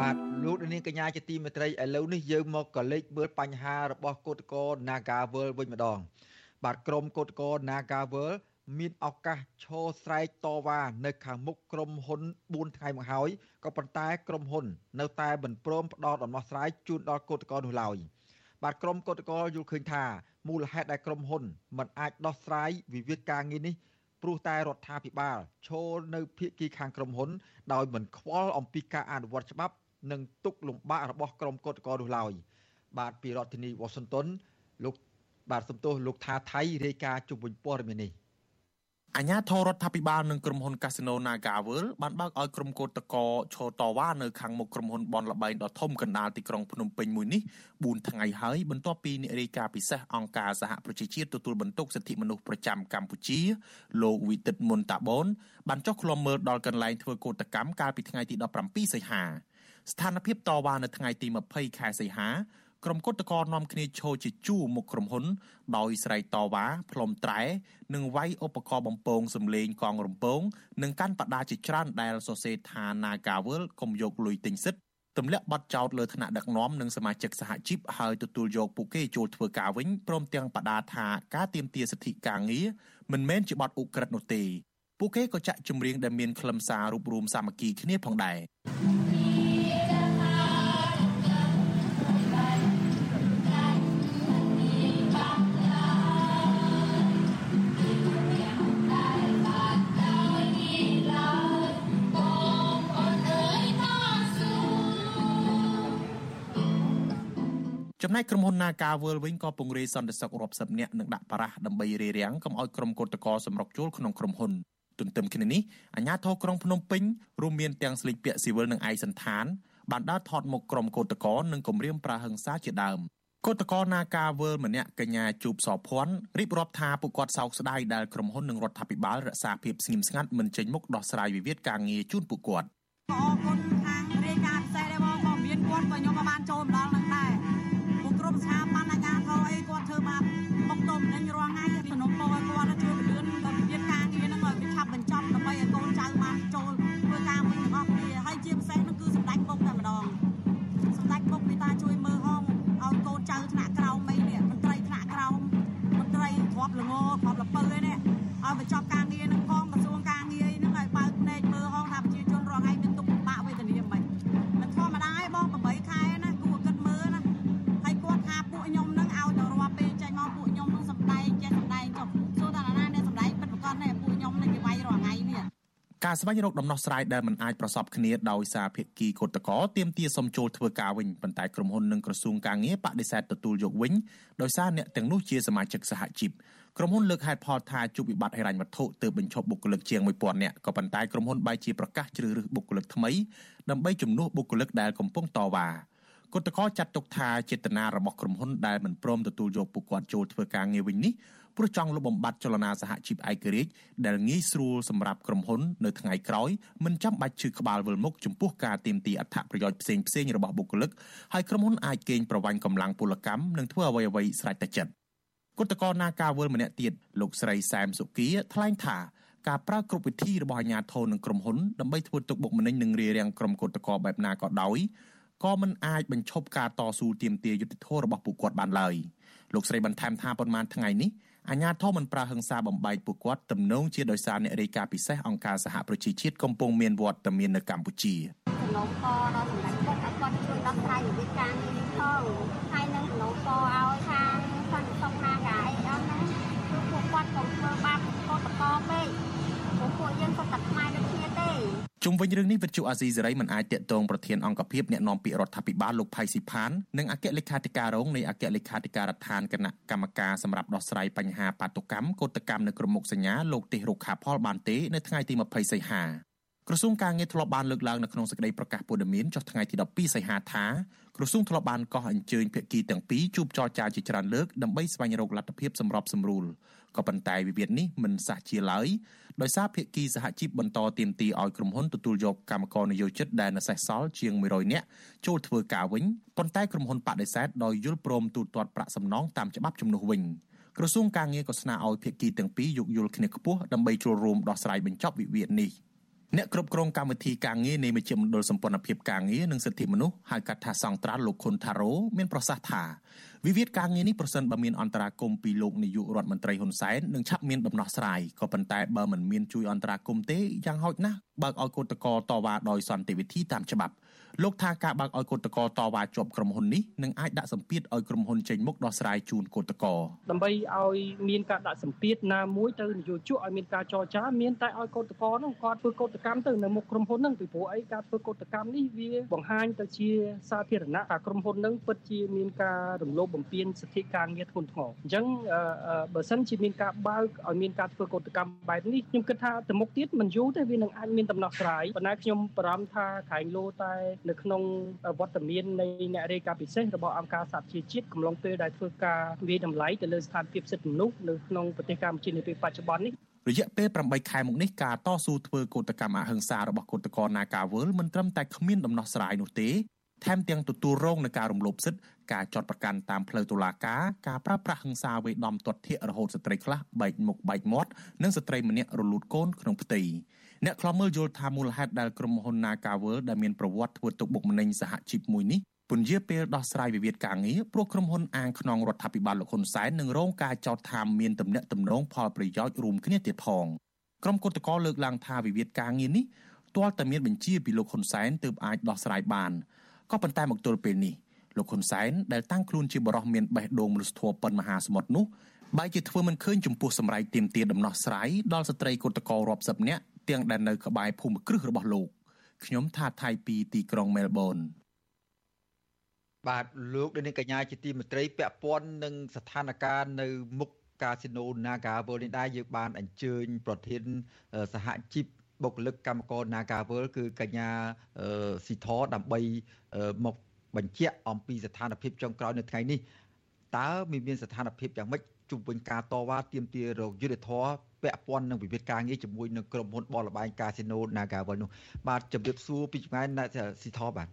S4: បាទលោកនាងកញ្ញាជាទីមេត្រីឥឡូវនេះយើងមកក៏លេចមើលបញ្ហារបស់គឧតកោ Nagawal វិញម្ដង បាទក្រមគឧតកោ Nagawal មានឱកាសឈរស្រែកតវ៉ានៅខាងមុខក្រុមហ៊ុន4ថ្ងៃមកហើយក៏ប៉ុន្តែក្រុមហ៊ុន នៅតែមិនព្រមផ្ដល់ដំណោះស្រាយជូនដល់គឧតកោនោះឡើយបាទក្រុមគឧតកោយល់ឃើញថាមូលហេតុដែលក្រុមហ៊ុនមិនអាចដោះស្រាយវិវាទការងារនេះព្រោះតែរដ្ឋាភិបាលឈរនៅភាគីខាងក្រុមហ៊ុន ដោយមិនខ្វល់អំពីការអនុវត្តច្បាប់ និងទុកលំបាករបស់ក្រុមកោតក្រនោះឡើយបាទពីរដ្ឋធានីវ៉ាស៊ីនតោនលោកបាទសំទោសលោកថាថៃរាយការណ៍ជុំវិញព័ត៌មាននេះ
S15: អាញាធរដ្ឋាភិបាលនិងក្រុមហ៊ុន Casino NagaWorld បានបើកឲ្យក្រុមកោតតកឈរតវ៉ានៅខាងមុខក្រុមហ៊ុនបនលបែងដ៏ធំកណ្ដាលទីក្រុងភ្នំពេញមួយនេះ4ថ្ងៃហើយបន្ទាប់ពីអ្នករាយការណ៍ពិសេសអង្គការសហប្រជាជាតិទទួលបន្ទុកសិទ្ធិមនុស្សប្រចាំកម្ពុជាលោកវិទិតមុនតាបូនបានចុះឃ្លាំមើលដល់កន្លែងធ្វើកោតកម្មកាលពីថ្ងៃទី17សីហា ស្ថានភាពតវ៉ានៅថ្ងៃទី20ខែសីហាក្រុមគឧតកោនាំគ្នាឈរជាជួរមុខក្រុមហ៊ុន ដោយស្រែកតវ៉ាផ្លុំត្រែនិងវាយឧបករណ៍បំពងសម្លេងកងរំពងនិងកាន់បដាជាច្រើនដែលសរសេរថា Nagawal កុំយកលុយទិញសិទ្ធទម្លាក់ប័ណ្ណចោតលើថ្នាក់ដឹកនាំនិងសមាជិកសហជីពហើយទទួលយកពួកគេចូលធ្វើការវិញព្រមទាំងបដាថាការទៀមទាសិទ្ធិការងារមិនមែនជាបទឧក្រិដ្ឋនោះទេពួកគេក៏ចាក់ចម្រៀងដែលមានខ្លឹមសាររួបរวมសាមគ្គីគ្នាផងដែរ ចំណែកក្រុមហ៊ុន Naga World វិញក៏ពង្រាយសន្តិសុខរាប់សិបនាក់និងដាក់បារះដើម្បីរារាំងកុំឲ្យក្រុមកោតក្រសម្រុកចូលក្នុងក្រុមហ៊ុនទន្ទឹមគ្នានេះអាជ្ញាធរក្រុងភ្នំពេញរួមមានទាំងស្លីកពាក់ស៊ីវិលនិងឯកសន្តានបានដើរថតមុខក្រុមកោតក្រនិងគម្រាមប្រើហិង្សាជាដើមកោតក្រ Naga World ម្នាក់កញ្ញាជូបសភ័ណ្ឌរៀបរាប់ថាពួកគាត់សោកស្ដាយដែលក្រុមហ៊ុននិងរដ្ឋាភិបាលរក្សាភាពស្ងៀមស្ងាត់មិនចេញមុខដោះស្រាយវិវាទការងារជូនពួកគាត់
S16: អរគុណខាងរាយការណ៍ផ្សេងដែរបងក៏មានគាត់ក៏ខ្ញុំក៏បានចូលម្ដងហ្នឹងដែរគ្រប់ ស្ថាប័នអាជ្ញាធរអីគាត់ធ្វើបាបបុកទុំនឹងរាល់ថ្ងៃ
S15: ការស្វែងរកដំណោះស្រាយដែលមិនអាចប្រសពគ្នាដោយសារភាគីកូតកោទាមទារសុំចូលធ្វើការវិញប៉ុន្តែក្រុមហ៊ុននិងក្រសួងការងារបដិសេធទទួលយកវិញដោយសារអ្នកទាំងនោះជាសមាជិកសហជីពក្រុមហ៊ុនលើកហេតុផលថាជួបវិបត្តិហិរញ្ញវត្ថុទើបបញ្ឈប់បុគ្គលិកជាង1000នាក់ក៏ប៉ុន្តែក្រុមហ៊ុនបែរជាប្រកាសជ្រើសរើសបុគ្គលិកថ្មីដើម្បីជំនួសបុគ្គលិកដែលកំពុងតវ៉ាគឧតកោចាត់ទុកថាចេតនារបស់ក្រុមហ៊ុនដែលមិនព្រមទទួលយកពួកគាត់ចូលធ្វើការងារវិញនេះ ព្រោះចង់លុបបំបាត់ចលនាសហជីពឯករាជ្យដែលងាយស្រួលសម្រាប់ក្រុមហ៊ុននៅថ្ងៃក្រោយមិនចាំបាច់ឈឺក្បាលវិលមុខចំពោះការទាមទារអត្ថប្រយោជន៍ផ្សេងផ្សេងរបស់បុគ្គលិកហើយក្រុមហ៊ុនអាចកេងប្រវ័ញ្ចកម្លាំងពលកម្មនិងធ្វើអ្វីអ្វីស្រេចតែចិត្តគណៈករណាការវល់ម្នាក់ទៀតលោកស្រីសែមសុគាថ្លែងថាការប្រើគ្រប់វិធីរបស់អាជ្ញាធរនិងក្រុមហ៊ុនដើម្បីធ្វើទុកបុកម្នេញនិងរារាំងក្រុមគឧតកោបែបណាក៏ដោយក៏មិនអាចបញ្ឈប់ការតស៊ូទាមទារយុត្តិធម៌របស់ពួកគាត់បានឡើយលោកស្រីបន្ថែមថាប៉ុន្មានថ្ងៃនេះ អាញាធមមិនប្រើហិង្សាបំបែកពួកគាត់ទំនងជាដោយសារអ្នករាយការណ៍ពិសេសអង្គការសហប្រជាជាតិកំពុងមានវត្តមាននៅកម្ពុជា
S17: សំណូមពរដល់សម្ដេចពុកឲ្យគាត់ជួយដោះស្រាយវិវាទការងារនេះផងហើយនឹងសំណូមពរឲ្យខាងសន្តិសុខនាការអីអស់ហ្នឹងគឺពួកគាត់កុំធ្វើបាបកតកពេកពួកពួកយើងសុទ្ធតែខ្មែរដូចគ្នាទេ
S15: ជុំវិញរឿងនេះវិទ្យុអាស៊ីសេរីមិនអាចតាក់ទងប្រធានអង្គភិបអ្នកនាំពាក្យរដ្ឋាភិបាលលោកផៃស៊ីផាននិងអគ្គលេខាធិការរងនៃអគ្គលេខាធិការដ្ឋានគណៈកម្មការសម្រាប់ដោះស្រាយបញ្ហាបាតុកម្មកោតកម្មនៅក្រុមមុខសញ្ញាលោកទេសរុក្ខាផលបានទេនៅថ្ងៃទី20សីហាក្រសួងការងារធ្លាប់បានលើកឡើងនៅក្នុងសេចក្តីប្រកាសព័ត៌មានចុះថ្ងៃទី12សីហាថាក្រសួងធ្លាប់បានកោះអញ្ជើញភាគីទាំងពីរជួបចរចាជាច្រើនលើកដើម្បីស្វែងរកលទ្ធភាពសម្របសម្រួលក៏ប៉ុន្តែវិវាទនេះមិនសះជាឡើយ ដោយសារភាគីសហជីពបន្តទាមទារឲ្យក្រុមហ៊ុនទទួលយកកម្មករនិយោជិតដែលនៅសេសសល់ជាង100នាក់ចូលធ្វើការវិញប៉ុន្តែក្រុមហ៊ុនបដិសេធដោយយល់ព្រមទូទាត់ប្រាក់សំណងតាមច្បាប់ជំនួសវិញក្រសួងការងារក៏ស្នើឲ្យភាគីទាំងពីរយោគយល់គ្នាខ្ពស់ដើម្បីចូលរួមដោះស្រាយបញ្ចប់វិវាទនេះអ្នកគ្រប់គ្រងកម្មវិធីការងារនៃមជ្ឈមណ្ឌលសម្ព័ន្ធភាពការងារនិងសិទ្ធិមនុស្សហៅកាត់ថាសង្ត្រាល់លោកខុនថារ៉ូមានប្រសាសន៍ថា វិវាទការងារនេះប្រសិនបើមានអន្តរាគមពីលោកនាយករដ្ឋមន្ត្រីហ៊ុនសែននឹងឆាប់មានដំណោះស្រាយក៏ប៉ុន្តែបើមិនមានជួយអន្តរាគមទេយ៉ាងហោចណាស់បើកឲ្យកោតក្រតវ៉ាដោយសន្តិវិធីតាមច្បាប់ លោកថាការបើកឲ្យកោតក្រតវ៉ាជាប់ក្រុមហ៊ុននេះនឹងអាចដាក់សម្ពាធឲ្យក្រុមហ៊ុនចេញមុខដោះស្រាយជូនកោតក្រ
S18: ដើម្បីឲ្យមានការដាក់សម្ពាធណាមួយទៅនយោជកឲ្យមានការចរចាមានតែឲ្យកោតក្រនោះគាត់ធ្វើកោតកម្មទៅនៅមុខក្រុមហ៊ុនហ្នឹងពីព្រោះអីការធ្វើកោតកម្មនេះវាបង្ហាញទៅជាសាធារណៈថាក្រុមហ៊ុនហ្នឹងពិតជាមានការរំលោភបំពានសិទ្ធិការងារធ្ងន់ធ្ងរអញ្ចឹងបើសិនជាមានការបើកឲ្យមានការធ្វើកោតកម្មបែបនេះខ្ញុំគិតថាទៅមុខទៀតមិនយូរទេវានឹងអាចមានដំណោះស្រាយប៉ុន្តែខ្ញុំបារម្ភថាក្រែងលោតែនៅក្នុងវត្តមាននៃអ្នករាយការណ៍ពិសេសរបស់អង្គការសហជីវជាតិកំឡុងពេលដែលធ្វើការវិយតម្លៃទៅលើស្ថានភាពសិទ្ធិមនុស្សនៅក្នុងប្រទេសកម្ពុជានាពេលបច្ចុប្បន្ននេះ
S15: រយៈពេល8ខែមកនេះការតស៊ូធ្វើកោតកម្មអហិង្សារបស់កោតក្រ Nagawal មិនត្រឹមតែគ្មានដំណោះស្រាយនោះទេ ថែមទាំងទទួលរងនឹងការរំលោភសិទ្ធិការចាត់ប្រកាន់តាមផ្លូវតុលាការការប្រើប្រាស់ហិង្សាវេដំទាត់ធាក់រហូតស្ត្រីខ្លះបែកមុខបែកមាត់និងស្ត្រីម្នាក់រលូតកូនក្នុងផ្ទៃអ្នកខ្លំមើលយល់ថាមូលហេតុដែលក្រុមហ៊ុន Nagawal ដែលមានប្រវត្តិធ្វើទុកបុកម្នេញសហជីពមួយនេះពន្យាពេលដោះស្រាយវិវាទការងារព្រោះក្រុមហ៊ុនអាងខ្នងរដ្ឋាភិបាលលោកហ៊ុនសែននឹងរងការចោទថាមានទំនាក់ទំនងផលប្រយោជន៍រួមគ្នាទៀតផងក្រុមគឧតកោលើកឡើងថាវិវាទការងារនេះទាល់តែមានបញ្ជាពីលោកហ៊ុនសែនទើបអាចដោះស្រាយបាន ក៏ប៉ុន្តែមកទល់ពេលនេះលោកហ៊ុនសែនដែលតាំងខ្លួនជាបរិះមានបេះដូងមនុស្សធម៌ប៉ុនមហាសមុទ្រនោះបែរជាធ្វើមិនឃើញចំពោះសម្រេចទៀមទាដំណោះស្រាយដល់ស្ត្រីកុតកោរាប់សិបនាក់ទាំងដែលនៅក្បែរភូមិគ្រឹះរបស់លោកខ្ញុំថាថៃពីទីក្រុងមែលប៊ន
S4: បាទលោកនាងកញ្ញាជាទីមេត្រីពាក់ព័ន្ធនឹងស្ថានភាពនៅមុខកាស៊ីណូ Naga World នេះដែរយើងបានអញ្ជើញប្រធានសហជីព បុគ្គលិកកម្មករ Nagawal គឺកញ្ញាស៊ីធដើម្បីមកបញ្ជាក់អំពីស្ថានភាពចុងក្រោយនៅថ្ងៃនេះតើមានស្ថានភាពយ៉ាងម៉េចជុំវិញការតវ៉ាទាមទាររកយុត្តិធម៌ពាក់ព័ន្ធនឹងវិវាទការងារជាមួយនឹងក្រុមហ៊ុនបលលបែងកាស៊ីណូ Nagawal នោះបាទជម្រាបសួរពីចម្ងាយណាស៊ីធបាទ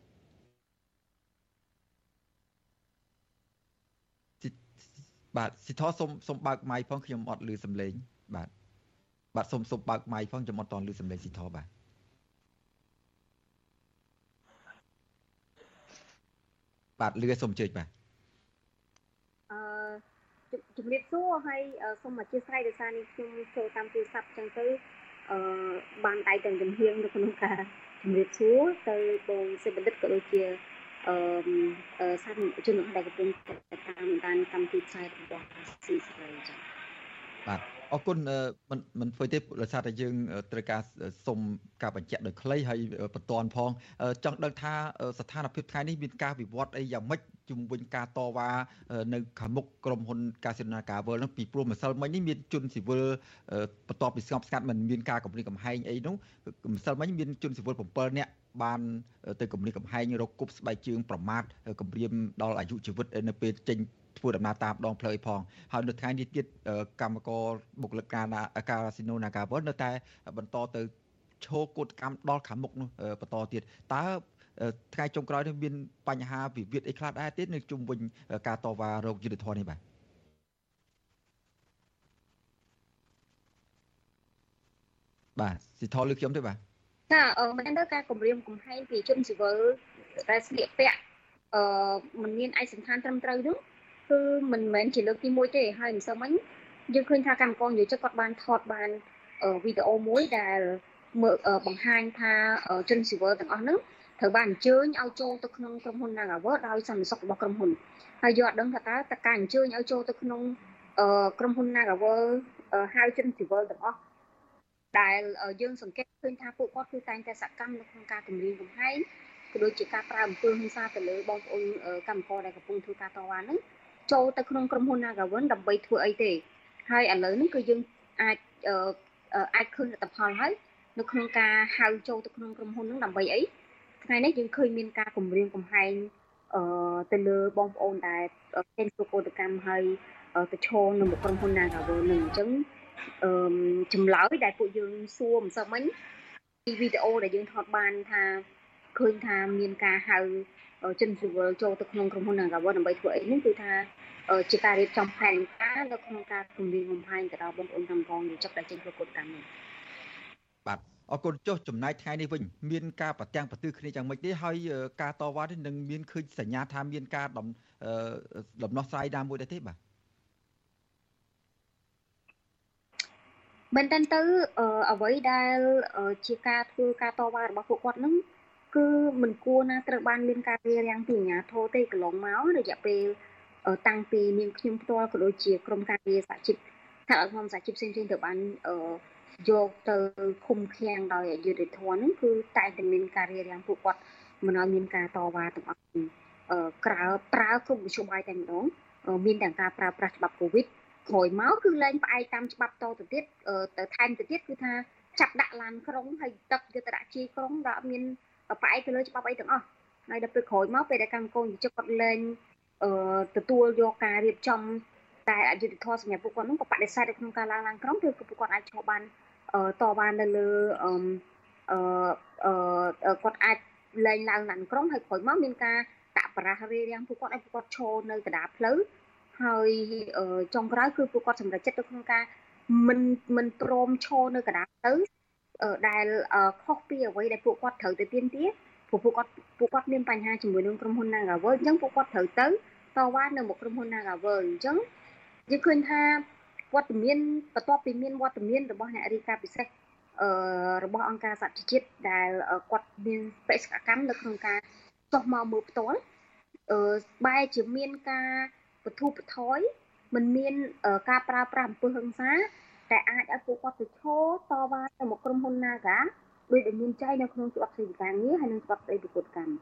S4: បាទស៊ីធសុំសុំបើកម៉ៃផងខ្ញុំអត់ឮសំឡេងបាទ បាទសូមសូមបើកម៉ៃផងខ្ញុំអត់តន់ឮសំឡេងស៊ីធបាទបាទលឺសូមអញ្ជើញបាទ
S17: អឺជំរាបសួរហើយសូមអធិស្ឋានដោយសារនេះខ្ញុំចូលតាមទូរស័ព្ទចឹងទៅអឺបានដៃទាំងចំហៀងនៅក្នុងការជំរាបសួរទៅបងសេបណ្ឌិតក៏ដូចជាអឺសាធារណជនដែលកំពុងតាមដានកម្មវិធីផ្សាយរបស់ស៊ីស្រីចា៎
S4: បាទ អរគុណមិនមិនធ្វើទេដោយសារតែយើងត្រូវការសុំការបញ្ជាក់ដោយខ្លីហើយបន្តផងចង់ដឹងថាស្ថានភាពថ្ងៃនេះមានការវិវត្តអីយ៉ាងម៉េចជំវិញការតវ៉ានៅខាងមុខក្រុមហ៊ុនកាស៊ីណូណាកាវលនោះពីព្រោះម្សិលមិញនេះមានជនស៊ីវិលបន្ទាប់ពីស្ងប់ស្ងាត់មិនមានការគម្រាមកំហែងអីនោះម្សិលមិញមានជនស៊ីវិល7នាក់បានទៅគម្រាមកំហែងរកគប់ស្បែកជើងប្រមាថគម្រាមដល់អាយុជីវិតនៅពេលចេញ ធ្វើដំណើរតាមដងផ្លូវផងហើយនៅថ្ងៃនេះទៀតកម្មករបុគ្គលិកការកាស៊ីណូ Nagawal នៅតែបន្តទៅឈោកូតកម្មដល់ខាងមុខនោះបន្តទៀតតើថ្ងៃចុងក្រោយនេះមានបញ្ហាវិវាទអីខ្លះដែរទៀតនៅជុំវិញការតវ៉ារោគយុទ្ធធននេះបាទបាទសិទ្ធិលើខ្ញុំទេបាទ
S17: ចាអឺមែនទៅការគម្រាមកំហែងពីជនស៊ីវិលដែលស្លៀកពាក់អឺมันមានឯកសណ្ឋានត្រឹមត្រូវនោះ គឺមិនមែនជាលើកទី1ទេហើយមិនសឹងមិញយើងឃើញថាកម្មករនិយោជិតគាត់បានថតបានវីដេអូមួយដែលមើលបង្ហាញថាជនស៊ីវិលទាំងអស់ហ្នឹងត្រូវបានអញ្ជើញឲ្យចូលទៅក្នុងក្រុមហ៊ុន Nagawer ដោយសន្តិសុខរបស់ក្រុមហ៊ុនហើយយកអត់ដឹងថាតើតើការអញ្ជើញឲ្យចូលទៅក្នុងក្រុមហ៊ុន Nagawer ហៅជនស៊ីវិលទាំងអស់ដែលយើងសង្កេតឃើញថាពួកគាត់គឺតែងតែសកម្មនៅក្នុងការគម្រាមកំហែងក៏ដូចជាការប្រើអំពើហិង្សាទៅលើបងប្អូនកម្មករដែលកំពុងធ្វើការតវ៉ាហ្នឹង ចូលទៅក្នុងក្រុមហ៊ុន Nagawen ដើម្បីធ្វើអីទេហើយឥឡូវនេះគឺយើងអាចអាចឃើញលទ្ធផលហើយនៅក្នុងការហៅចូលទៅក្នុងក្រុមហ៊ុនហ្នឹងដើម្បីអីថ្ងៃនេះយើងឃើញមានការគម្រាមកំហែងអឺទៅលើបងប្អូនដែលចេញធ្វើកោតកម្មហើយទៅឈរនៅមុខក្រុមហ៊ុន Nagawen នឹងអញ្ចឹងអឺចម្លើយដែលពួកយើងសួរមិនសឹកមិញពីវីដេអូដែលយើងថតបានថាឃើញថាមានការហៅ ជនស៊ីវិលចូលទៅក្នុងក្រុមហ៊ុន Nagawer ដើម្បីធ្វើអីនេះគឺថាជាការរៀបចំផែនការនៅក្នុងការគម្រាមកំហែងទៅដល់បងប្អូនកម្មករយុវជនដែលចេញប្រកួតកម្មនេះ
S4: បាទអរគុណចុះចំណាយថ្ងៃនេះវិញមានការប្រទាំងប្រទឺគ្នាយ៉ាងម៉េចទេហើយការតវ៉ានេះនឹងមានឃើញសញ្ញាថាមានការដំដំណោះស្រាយណាមួយដែរទេបាទ
S17: មែនតើទៅអ្វីដែលជាការធ្វើការតវ៉ារបស់ពួកគាត់នឹង គឺមិនគួរណាត្រូវបានមានការរារាំងពីអាជ្ញាធរទេកន្លងមករយៈពេលតាំងពីនាងខ្ញុំផ្ទាល់ក៏ដូចជាក្រមការងារសហជីពថាអង្គសហជីពផ្សេងៗទៅបានយកទៅឃុំឃាំងដោយអយុធធនហ្នឹងគឺតែតែមានការរារាំងពួកគាត់មិនឲ្យមានការតវ៉ាទាំងអស់ក្រៅប្រើគ្រប់វិជ្ជាបាយតែម្ដងមានទាំងការប្រើប្រាស់ច្បាប់កូវីដក្រោយមកគឺលែងផ្អែកតាមច្បាប់តទៅទៀតទៅថែមទៅទៀតគឺថាចាប់ដាក់ឡានក្រុងហើយទឹកយុទ្ធរជីក្រុងដែលអត់មាន ផ្អែកទៅលើច្បាប់អីទាំងអស់ហើយដល់ពេលក្រោយមកពេលដែលកម្មកូនជិះគាត់លែងអឺទទួលយកការរៀបចំតែអយុធធម៌សម្រាប់ពួកគាត់នោះក៏បដិសេធនៅក្នុងការឡើងឡើងក្រុមគឺពួកគាត់អាចឈរបានតបាននៅលើអឺអឺគាត់អាចលែងឡើងឡើងក្រុមហើយក្រោយមកមានការដាក់បរាះរារាំងពួកគាត់ឲ្យពួកគាត់ឈរនៅកណ្ដាលផ្លូវហើយចុងក្រោយគឺពួកគាត់សម្រេចចិត្តនៅក្នុងការមិនមិនព្រមឈរនៅកណ្ដាលផ្លូវ ដែលខុសពីអ្វីដែលពួកគាត់ត្រូវទៅទៀមទាព្រោះពួកគាត់ពួកគាត់មានបញ្ហាជាមួយនឹងក្រុមហ៊ុន Nagavel អញ្ចឹងពួកគាត់ត្រូវទៅតវ៉ានៅមុខក្រុមហ៊ុន Nagavel អញ្ចឹងយើងឃើញថាវត្តមានបន្ទាប់ពីមានវត្តមានរបស់អ្នករាយការណ៍ពិសេសអឺរបស់អង្គការសហជីវជាតិដែលគាត់មានបេសកកម្មនៅក្នុងការចុះមកមើលផ្ទាល់អឺបែរជាមានការបទុបថយមិនមានការប្រើប្រាស់អំពើហិង្សា តែអាចឲ្យពួកគាត់ទៅឈរតវ៉ាទៅមកក្រុមហ៊ុន Naga ដោយដែលមានចែងនៅក្នុងច្បាប់ស្តីពីការងារហើយនិងច្បាប់ស្តីពីកฎកម្ម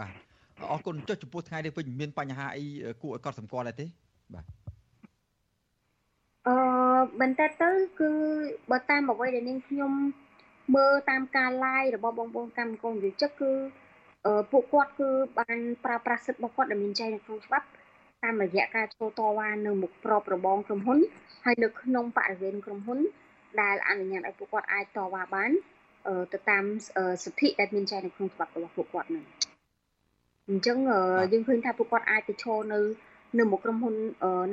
S4: បាទអរគុណចុះចំពោះថ្ងៃនេះវិញមានបញ្ហាអីគួរឲ្យកត់សម្គាល់ដែរទេបាទ
S17: អឺបន្តែទៅគឺបើតាមអ្វីដែលនាងខ្ញុំមើលតាមការ live របស់បងប្អូនកម្មកូនយុជិកគឺពួកគាត់គឺបានប្រើប្រាស់សិទ្ធិរបស់គាត់ដែលមានចែងនៅក្នុងច្បាប់ តាមរយៈការចូលតវ៉ានៅមុខប្របរបងក្រុមហ៊ុនហើយនៅក្នុងបរិវេណក្រុមហ៊ុន ដែលអនុញ្ញាតឲ្យពួកគាត់អាចតវ៉ាបានទៅតាមសិទ្ធិដែលមានចែងនៅក្នុងច្បាប់របស់ពួកគាត់នឹងអញ្ចឹងយើងឃើញថាពួកគាត់អាចទៅឈរនៅនៅមុខក្រុមហ៊ុន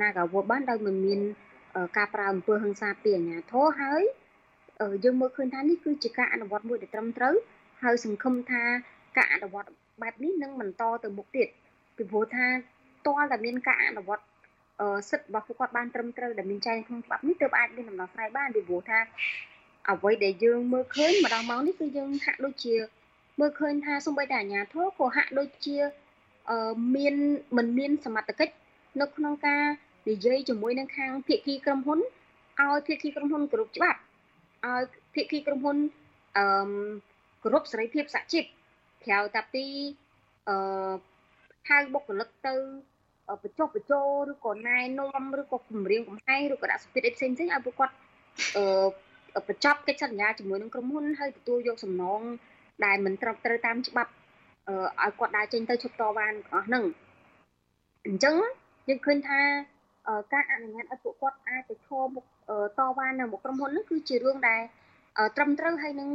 S17: Nagawal បានដោយមិនមានការប្រើអំពើហិង្សាពីអាជ្ញាធរហើយយើងមើលឃើញថានេះគឺជាការអនុវត្តមួយដែលត្រឹមត្រូវហើយសង្ឃឹមថាការអនុវត្តបែបនេះនឹងបន្តទៅមុខទៀតពីព្រោះថា តលតែមានការអនុវត្តសិទ្ធិរបស់ពួកគាត់បានត្រឹមត្រូវដែលមានចែងក្នុងច្បាប់នេះទើបអាចមានដំណោះស្រាយបានពីព្រោះថាអ្វីដែលយើងមើលឃើញម្ដងមកនេះគឺយើងហាក់ដូចជាមើលឃើញថាសូម្បីតែអាញាធរក៏ហាក់ដូចជាអឺមានមិនមានសមត្ថកិច្ចនៅក្នុងការនិយាយជាមួយនឹងខាងភាគីក្រុមហ៊ុនឲ្យភាគីក្រុមហ៊ុនគ្រប់ច្បាប់ឲ្យភាគីក្រុមហ៊ុនអឺគ្រប់សេរីភាពសហជីពក្រៅតាពីអឺហៅបុគ្គលិកទៅ បញ្ចុះបញ្ចូលឬក៏ណែនាំឬក៏គម្រាមកំហែងឬក៏ដាក់សម្ពាធអីផ្សេងផ្សេងឲ្យពួកគាត់អឺបញ្ចប់កិច្ចសន្យាជាមួយនឹងក្រុមហ៊ុនហើយទទួលយកសំណងដែលមិនត្រឹមត្រូវតាមច្បាប់ឲ្យគាត់ដើរចេញទៅឈប់តវ៉ាទាំងអស់ហ្នឹងអញ្ចឹងយើងឃើញថាការអនុញ្ញាតឲ្យពួកគាត់អាចទៅឈរមុខតវ៉ានៅមុខក្រុមហ៊ុនហ្នឹងគឺជារឿងដែលត្រឹមត្រូវហើយនឹង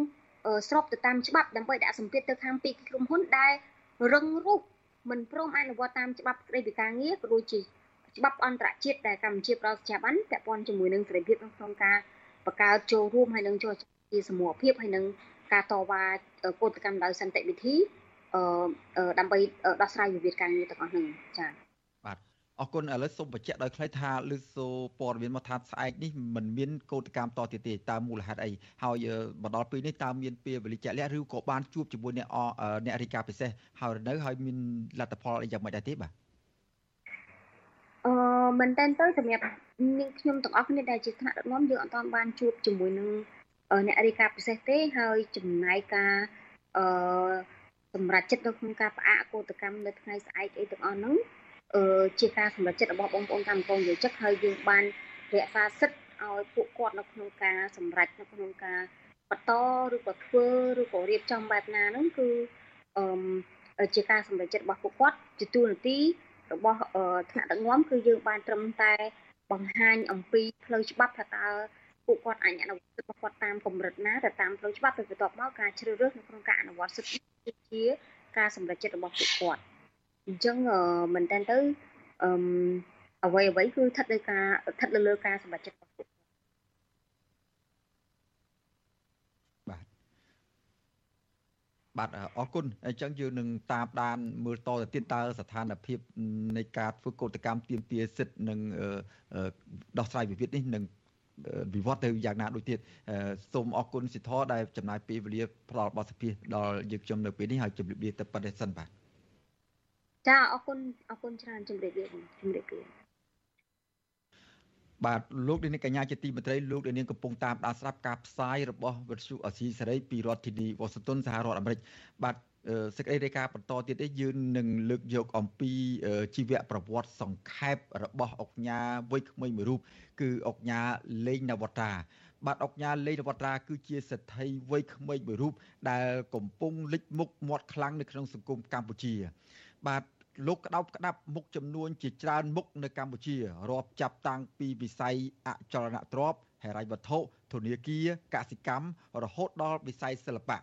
S17: ស្របទៅតាមច្បាប់ដើម្បីដាក់សម្ពាធទៅខាងពីក្រុមហ៊ុនដែលរឹងរូស មិនព្រមអនុវត្តតាមច្បាប់ស្តីពីការងារក៏ដូចជាច្បាប់អន្តរជាតិដែលកម្ពុជាផ្ដល់ស្ថាប័នពាក់ព័ន្ធជាមួយនឹងសេរីភាពក្នុងការបង្កើតចូលរួមហើយនឹងចូលជាសមូហភាពហើយនឹងការតវ៉ាកោតកម្មដោយសន្តិវិធីអឺដើម្បីដោះស្រាយវិវាទការងារទាំងអស់ហ្នឹងចា៎
S4: បាទ អរគុណឥឡូវសូមបញ្ជាក់ដោយខ្លីថាលឺសូព័ត៌មានមកថាស្អែកនេះមិនមានកោតកម្មតទៀតទេតើមូលហេតុអីហើយមកដល់ពេលនេះតើមានពេលវេលាជាក់លាក់ឬក៏បានជួបជាមួយអ្នកអ្នករាយការណ៍ពិសេសហើយនៅហើយមានលទ្ធផលអីយ៉ាងម៉េចដែរទេបាទ
S17: អឺមែនតើទៅសម្រាប់នាងខ្ញុំទាំងអស់គ្នាដែលជាថ្នាក់ដឹកនាំយើងអត់ទាន់បានជួបជាមួយនឹងអ្នករាយការណ៍ពិសេសទេហើយចំណាយការអឺសម្រាប់ចិត្តនៅក្នុងការផ្អាកកោតកម្មនៅថ្ងៃស្អែកអីទាំងអស់ហ្នឹងអឺ ជាការសម្រេចចិត្តរបស់បងប្អូនកម្មករយោជិកហើយយើងបានរក្សាសិទ្ធិឲ្យពួកគាត់នៅក្នុងការសម្រេចនៅក្នុងការបន្តឬក៏ធ្វើឬក៏រៀបចំបែបណាហ្នឹងគឺអឺជាការសម្រេចចិត្តរបស់ពួកគាត់ជាទូនាទីរបស់ថ្នាក់ដឹកនាំគឺយើងបានត្រឹមតែបង្ហាញអំពីផ្លូវច្បាប់ថាតើពួកគាត់អាចអនុវត្តសិទ្ធិរបស់គាត់តាមកម្រិតណាទៅតាមផ្លូវច្បាប់ទៅបន្ទាប់មកការជ្រើសរើសនៅក្នុងការអនុវត្តសិទ្ធិគឺជាការសម្រេចចិត្តរបស់ពួកគាត់ អញ្ចឹងមែនតើទៅអឺអ្វីអ្វីគឺស្ថិតលើការស្ថិតលើការសម្រេចចិត្តរបស់ពួក
S4: បាទអរគុណអញ្ចឹងយើងនឹងតាមដានមើលតទៅទៀតតើស្ថានភាពនៃការធ្វើកោតកម្មទាមទារសិទ្ធិនិងដោះស្រាយវិវាទនេះនឹងវិវត្តទៅយ៉ាងណាដូចទៀតសូមអរគុណសិទ្ធរដែលចំណាយពេលវេលាផ្ដល់បទសភាដល់យើងខ្ញុំនៅពេលនេះហើយជម្រាបលាទៅប៉ុណ្ណេះសិនបាទ
S17: ចាអរគុណអរគុណច្រើនជម្រាបលាជម្រាបលា
S4: បាទលោកនាងកញ្ញាជាទីមេត្រីលោកនាងកំពុងតាមដានស្ដាប់ការផ្សាយរបស់វិទ្យុអស៊ីសេរីពីរដ្ឋធានីវ៉ាស៊ីនតោនសហរដ្ឋអាមេរិកបាទសេចក្តីរាយការណ៍បន្តទៀតនេះយើងនឹងលើកយកអំពីជីវប្រវត្តិសង្ខេបរបស់អុកញ៉ាវ័យក្មេងមួយរូបគឺអុកញ៉ាលេងនវត្រាបាទអុកញ៉ាលេងនវត្រាគឺជាសិទ្ធិវ័យក្មេងមួយរូបដែលកំពុងលេចមុខមាត់ខ្លាំងនៅក្នុងសង្គមកម្ពុជា បាទលោកក្តោបក្តាប់មុខចំនួនជាច្រើនមុខនៅកម្ពុជារាប់ចាប់តាំងពីវិស័យអចលនទ្រព្យហិរញ្ញវត្ថុធនាគារកសិកម្មរហូតដល់វិស័យសិល្បៈ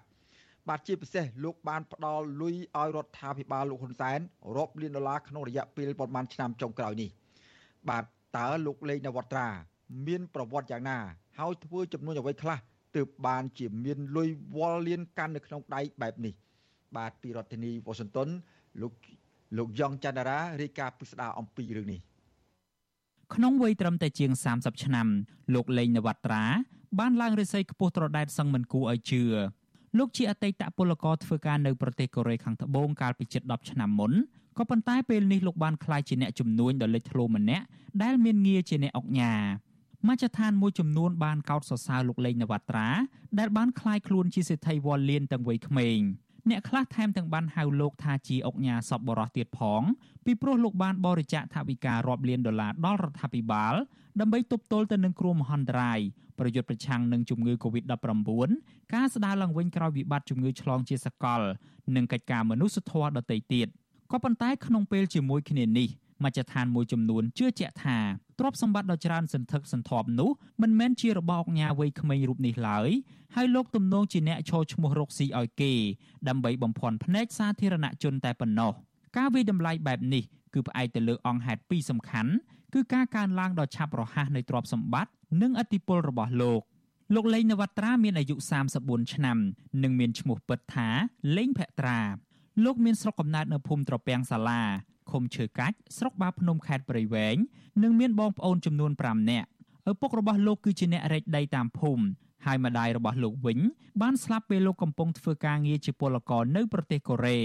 S4: បាទជាពិសេសលោកបានផ្ដល់លុយឲ្យរដ្ឋាភិបាលលោកហ៊ុនសែនរាប់លានដុល្លារក្នុងរយៈពេលប្រមាណឆ្នាំចុងក្រោយនេះ បាទតើលោកលេងនវត្រា មានប្រវត្តិយ៉ាងណា ហើយធ្វើចំនួនអ្វីខ្លះទើបបានជាមានលុយវល់លៀនកាន់នៅក្នុងដៃបែបនេះ បាទពីរដ្ឋធានីវ៉ាស៊ីនតោន លោកលោកយ៉ងច័ន្ទរារាយការណ៍ពិស្ដារអំពីរឿងនេះ
S2: ក្នុងវ័យត្រឹមតែជាង30ឆ្នាំលោកលេងនវត្រា បានឡើងរិស័យខ្ពស់ត្រដែតសឹងមិនគួរឲ្យជឿលោកជាអតីតពលករធ្វើការនៅប្រទេសកូរ៉េខាងត្បូងកាលពីជិត10ឆ្នាំមុនក៏ប៉ុន្តែពេលនេះលោកបានក្លាយជាអ្នកជំនួញដ៏លេចធ្លោម្នាក់ដែលមានងារជាអ្នកអុកញ៉ាមជ្ឈដ្ឋានមួយចំនួនបានកោតសរសើរលោកលេងនវត្រា ដែលបានក្លាយខ្លួនជាសេដ្ឋីវល់លៀនទាំងវ័យក្មេង អ្នកខ្លះថែមទាំងបានហៅលោកថាជាអុកញ៉ាសពបរោះទៀតផងពីព្រោះលោកបានបរិច្ចាគថវិការាប់លានដុល្លារដល់រដ្ឋាភិបាលដើម្បីទប់ទល់ទៅនឹងគ្រោះមហន្តរាយប្រយុទ្ធប្រឆាំងនឹងជំងឺ Covid-19 ការស្ដារឡើងវិញក្រោយវិបត្តិជំងឺឆ្លងជាសកល និងកិច្ចការមនុស្សធម៌ដទៃទៀតក៏ប៉ុន្តែក្នុងពេលជាមួយគ្នានេះ មជ្ឈដ្ឋានមួយចំនួនជឿជាក់ថាទ្រព្យសម្បត្តិដ៏ច្រើនសន្ធឹកសន្ធាប់នោះមិនមែនជារបស់អង្គការវ័យក្មេងរូបនេះឡើយហើយលោកទំនងជាអ្នកឈរឈ្មោះរកស៊ីឲ្យគេដើម្បីបំភាន់ភ្នែកសាធារណជនតែប៉ុណ្ណោះការវិតម្លៃបែបនេះគឺផ្អែកទៅលើអង្គហេតុពីរសំខាន់គឺការកើនឡើងដ៏ឆាប់រហ័សនៃទ្រព្យសម្បត្តិនិងឥទ្ធិពលរបស់លោកលោកលេងនវត្រាមានអាយុ34ឆ្នាំនិងមានឈ្មោះពិតថាលេងភក្ត្រាលោកមានស្រុកកំណើតនៅភូមិត្រពាំងសាលា ឃុំឈើកាច់ស្រុកបាភ្នំខេត្តព្រៃវែងនិងមានបងប្អូនចំនួន5នាក់ឪពុករបស់លោកគឺជាអ្នករែកដីតាមភូមិហើយម្ដាយរបស់លោកវិញបានស្លាប់ពេលលោកកំពុងធ្វើការងារជាពលករនៅប្រទេសកូរ៉េ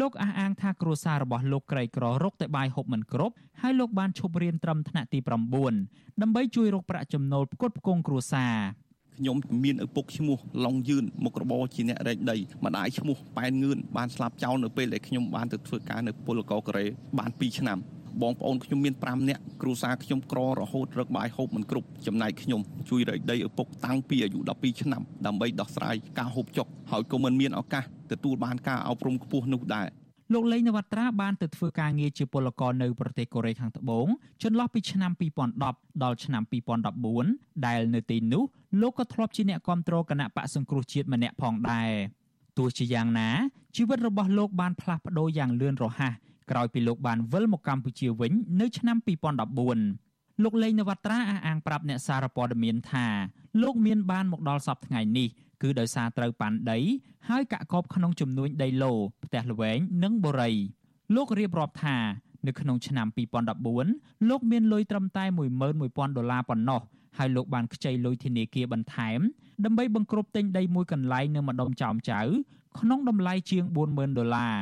S2: លោកអះអាងថាគ្រួសាររបស់លោកក្រីក្ររកតែបាយហូបមិនគ្រប់ហើយលោកបានឈប់រៀនត្រឹមថ្នាក់ទី9ដើម្បីជួយរកប្រាក់ចំណូលផ្គត់ផ្គង់គ្រួសារ
S19: ខ្ញុំមានឪពុកឈ្មោះឡុងយឿនមុខរបរជាអ្នករែកដីម្ដាយឈ្មោះប៉ែនងឿនបានស្លាប់ចោលនៅពេលដែលខ្ញុំបានទៅធ្វើការនៅពលករកូរ៉េបាន2ឆ្នាំបងប្អូនខ្ញុំមាន5នាក់គ្រួសារខ្ញុំក្ររហូតរឹកបាយហូបមិនគ្រប់ចំណែកខ្ញុំជួយរែកដីឪពុកតាំងពីអាយុ12ឆ្នាំដើម្បីដោះស្រាយការហូបចុកហើយក៏មិនមានឱកាសទទួលបានការអប់រំខ្ពស់នោះដែរ
S2: លោកលេងនវត្រាបានទៅធ្វើការងារជាពលករនៅប្រទេសកូរ៉េខាងត្បូងចន្លោះពីឆ្នាំ2010ដល់ឆ្នាំ2014ដែលនៅទីនោះ លោកក៏ធ្លាប់ជាអ្នកគ្រប់គ្រងគណៈបកសង្គ្រោះជាតិម្នាក់ផងដែរទោះជាយ៉ាងណាជីវិតរបស់លោកបានផ្លាស់ប្ដូរយ៉ាងលឿនរហ័សក្រោយពីលោកបានវិលមកកម្ពុជាវិញនៅឆ្នាំ2014លោកលេងនវត្រាអះអាងប្រាប់អ្នកសារព័ត៌មានថាលោកមានបានមកដល់សប្តាហ៍នេះគឺដោយសារត្រូវប៉ាន់ដី ហើយកាក់កបក្នុងចំនួនដីឡូផ្ទះល្វែងនិងបូរី លោករៀបរាប់ថា នៅក្នុងឆ្នាំ2014លោកមានលុយត្រឹមតែ11000ដុល្លារប៉ុណ្ណោះ ហើយលោកបានខ្ចីលុយធនាគារបន្ថែមដើម្បីបង្ក្រប់ទិញដីមួយកន្លែងនៅម្ដុំចោមចៅ ក្នុងតម្លៃជាង40000ដុល្លារ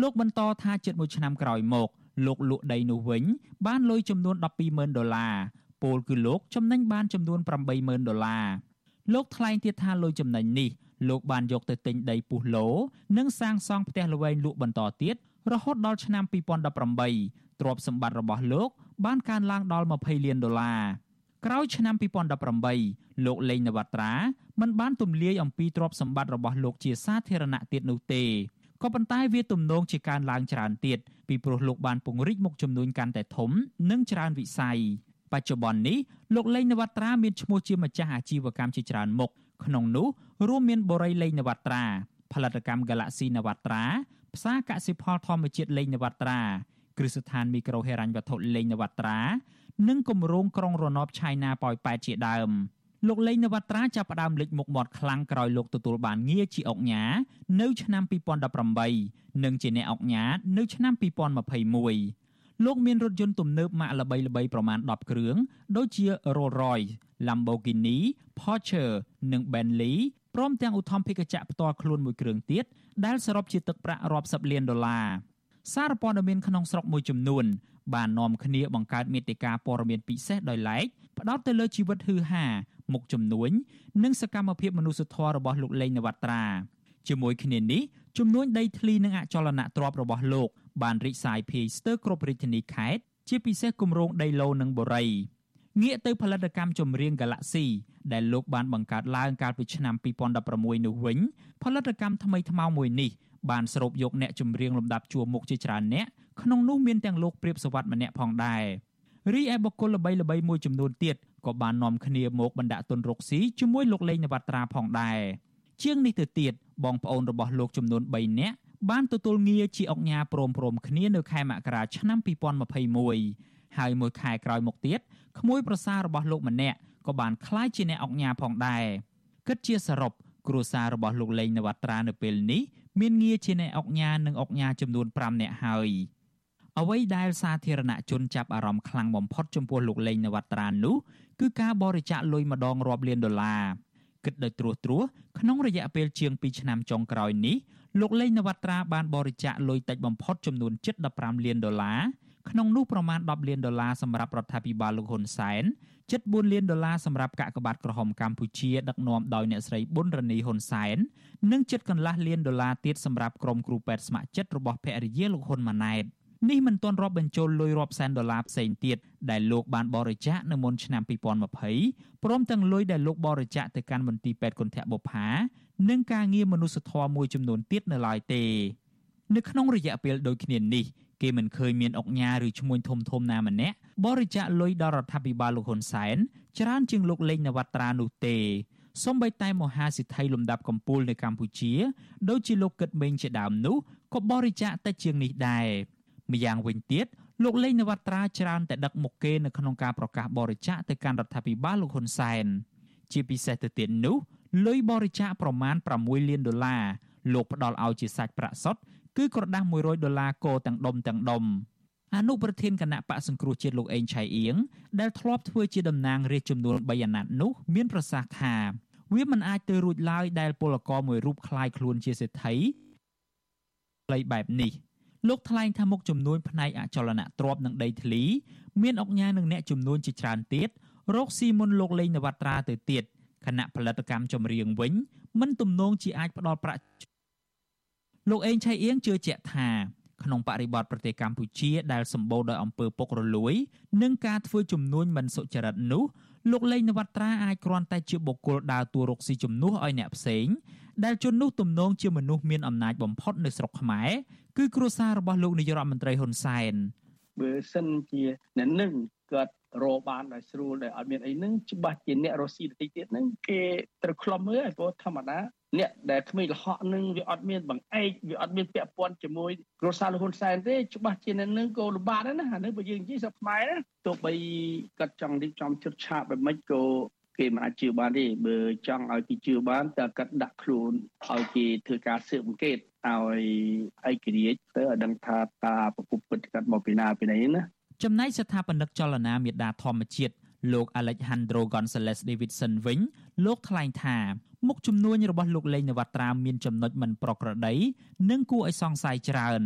S2: លោកបន្តថាជិតមួយឆ្នាំក្រោយមកលោកលក់ដីនោះវិញ បានលុយចំនួន120,000ដុល្លារពលគឺលោកចំណេញបានចំនួន80,000ដុល្លារលោកថ្លែងទៀតថាលុយចំណេញនេះលោកបានយកទៅទិញដីពុះឡូនិងសាងសង់ផ្ទះល្វែងលក់បន្តទៀតរហូតដល់ឆ្នាំ2018ទ្រព្យសម្បត្តិរបស់លោកបានកើនឡើងដល់20លានដុល្លារ ក្រោយឆ្នាំ2018លោកលេងនវត្រាមិនបានទម្លាយអំពីទ្រព្យសម្បត្តិរបស់លោកជាសាធារណៈទៀតនោះទេក៏ប៉ុន្តែវាទំនងជាកើនឡើងច្រើនទៀតពីព្រោះលោកបានពង្រីកមុខចំនួនកាន់តែធំ និងច្រើនវិស័យបច្ចុប្បន្ននេះលោកលេងនវត្រាមានឈ្មោះជាម្ចាស់អាជីវកម្មជាច្រើនមុខក្នុងនោះរួមមានបូរីលេងនវត្រាផលិតកម្ម Galaxy នវត្រាផ្សារកសិផលធម្មជាតិលេងនវត្រាគ្រឹះស្ថានមីក្រូហិរញ្ញវត្ថុលេងនវត្រា និងគម្រោងក្រុងរណបឆៃណាប៉ោយប៉ែតជាដើមលោកលេងនវត្រាចាប់ផ្ដើមលេចមុខមាត់ខ្លាំងក្រោយលោកទទួលបានងារជាអុកញ៉ានៅឆ្នាំ2018និងជាអ្នកអុកញ៉ានៅឆ្នាំ2021លោកមានរថយន្តទំនើបម៉ាកល្បីៗប្រមាណ10គ្រឿងដូចជា Rolls-Royce, Lamborghini, Porsche និង Bentley ព្រមទាំងឧទ្ធម្ភាគចក្រផ្ទាល់ខ្លួនមួយគ្រឿងទៀតដែលសរុបជាទឹកប្រាក់រាប់សិបលានដុល្លារសារព័ត៌មានក្នុងស្រុកមួយចំនួន បាននាំគ្នាបង្កើតមេតិការព័ត៌មានពិសេសដោយឡែកផ្ដោតទៅលើជីវិតហឺហាមុខជំនួញនិងសកម្មភាពមនុស្សធម៌របស់លោកលេងនវត្រាជាមួយគ្នានេះចំនួនដីធ្លីនិងអចលនទ្រព្យរបស់លោក បានរីកសាយភាយស្ទើរគ្រប់រាជធានីខេត្តជាពិសេសគម្រោងដីឡូនិងបូរីងាកទៅផលិតកម្មចម្រៀង Galaxy ដែលលោកបានបង្កើតឡើងកាលពីឆ្នាំ2016នោះវិញផលិតកម្មថ្មីថ្មោងមួយនេះ បានស្រូបយកអ្នកចម្រៀងលំដាប់ជួរមុខជាច្រើនអ្នកក្នុងនោះមានទាំងលោកព្រាបសវັດម្នាក់ផងដែររីឯបុគ្គលល្បីៗមួយចំនួនទៀតក៏បាននាំគ្នាមកបណ្ដាក់ទុនរកស៊ីជាមួយលោកលេងនវត្រាផងដែរជាងនេះទៅទៀតបងប្អូនរបស់លោកចំនួន3នាក់បានទទួលងារជាអង្គញាព្រមព្រមគ្នានៅខែមករាឆ្នាំ2021ហើយមួយខែក្រោយមកទៀតក្មួយប្រសាររបស់លោកម្នាក់ក៏បានក្លាយជាអ្នកអង្គញាផងដែរគិតជាសរុបគ្រួសាររបស់លោកលេងនវត្រានៅពេលនេះ មានងារជាអ្នកអង្គញានិងអង្គញាចំនួន5នាក់ហើយអ្វីដែលសាធារណជនចាប់អារម្មណ៍ខ្លាំងបំផុតចំពោះលោកលេងនវត្រានោះគឺការបរិច្ចាគលុយម្ដងរាប់លានដុល្លារគិតដោយត្រួសត្រាសក្នុងរយៈពេលជាង2ឆ្នាំចុងក្រោយនេះលោកលេងនវត្រាបានបរិច្ចាគលុយតិចបំផុតចំនួនជិត15លានដុល្លារ ក្នុងនោះប្រមាណ10លានដុល្លារសម្រាប់រដ្ឋាភិបាលលោកហ៊ុនសែនជិត4លានដុល្លារសម្រាប់កាកបាទក្រហមកម្ពុជាដឹកនាំដោយអ្នកស្រីប៊ុនរ៉ានីហ៊ុនសែននិងជិតកន្លះលានដុល្លារទៀតសម្រាប់ក្រុមគ្រូពេទ្យស្ម័គ្រចិត្តរបស់ភរិយាលោកហ៊ុនម៉ាណែតនេះមិនទាន់រាប់បញ្ចូលលុយរាប់សែនដុល្លារផ្សេងទៀតដែលលោកបានបរិច្ចាគនៅមុនឆ្នាំ2020ព្រមទាំងលុយដែលលោកបរិច្ចាគទៅកាន់មន្ទីរពេទ្យគុណធបុប្ផានិងការងារមនុស្សធម៌មួយចំនួនទៀតនៅឡើយទេនៅក្នុងរយៈពេលដូចគ្នានេះ គេមិនឃើញមានអុកញ៉ាឬឈ្មួញធំធំណាម្នាក់បរិច្ចាគលុយដល់រដ្ឋាភិបាលលោកហ៊ុនសែនច្រើនជាងលោកលេងនវត្រានោះទេសូម្បីតែមហាសិទ្ធិលំដាប់កំពូលនៅកម្ពុជាដូចជាលោកកឹតមេងជាដើមនោះក៏បរិច្ចាគតែជាងនេះដែរម្យ៉ាងវិញទៀតលោកលេងនវត្រាច្រើនតែដឹកមុខគេនៅក្នុងការប្រកាសបរិច្ចាគទៅកាន់រដ្ឋាភិបាលលោកហ៊ុនសែនជាពិសេសទៅទៀតនោះលុយបរិច្ចាគប្រមាណ6លានដុល្លារលោកផ្ដល់ឲ្យជាសាច់ប្រាក់សុទ្ធ គឺក្រដាស់100ដុល្លារកោទាំងដុំទាំងដុំអនុប្រធានគណៈបកសង្គ្រោះជាតិលោកអេងឆៃអៀងដែលធ្លាប់ធ្វើជាតំណាងរាជចំនួន3អាណត្តិនោះមានប្រសាសន៍ថាវាមិនអាចទៅរួចឡើយដែលពលករមួយរូបคล้ายខ្លួនជាសេដ្ឋី លីបែបនេះលោកថ្លែងថាមុខចំនួនផ្នែកអចលនទ្រព្យនិងដីធ្លី មានអង្គការនិងអ្នកចំនួនជាច្រើនទៀតរកស៊ីមុនលោកលេងនវត្រាទៅទៀតខណៈផលិតកម្មចម្រៀងវិញមិនទំនងជាអាចផ្ដល់ប្រាក់ លោកអេងឆៃអៀងជឿជាក់ថាក្នុងបរិបទប្រទេសកម្ពុជាដែលសម្បូរដោយអំពើពុករលួយ និងការធ្វើជំនួញមិនសុចរិតនោះលោកលេងនវត្រាអាចគ្រាន់តែជាបុគ្គលដើរតួរកស៊ីជំនួសឲ្យអ្នកផ្សេងដែលជននោះទំនងជាមនុស្សមានអំណាចបំផុតនៅស្រុកខ្មែរគឺគ្រួសាររបស់លោកនាយរដ្ឋមន្ត្រីហ៊ុនសែន
S20: បើសិនជាអ្នកនឹងគាត់ រកបានដោយស្រួលដោយអត់មានអីហ្នឹងច្បាស់ជាអ្នករស់ស៊ីតិចទៀតហ្នឹងគេត្រូវខ្លំមើលឲ្យព្រោះធម្មតាអ្នកដែលគ្មានលហកនឹងវាអត់មានបង្អែកវាអត់មានពាក់ព័ន្ធជាមួយគ្រួសារលហ៊ុនសែនទេច្បាស់ជាអ្នកនឹងក៏លំបាកដែរណាអានេះបើយើងនិយាយស្រុកខ្មែរណាទោះបីគាត់ចង់រៀបចំជិតឆាបបែបម៉េចក៏គេមិនអាចជឿបានទេបើចង់ឲ្យគេជឿបានតើគាត់ដាក់ខ្លួនឲ្យគេធ្វើការស៊ើបអង្កេតឲ្យឯករាជ្យទៅឲ្យដឹងថាតើប្រពន្ធពិតគាត់មកពីណាពីណីណា
S2: ចំណែកស្ថាបនិកចលនាមេដាធម្មជាតិលោក Alejandro Gonzalez Davidson វិញលោកថ្លែងថាមុខជំនួញរបស់លោកលេងនវត្រាមានចំណុចមិនប្រក្រតីនិងគួរឲ្យសង្ស័យច្រើន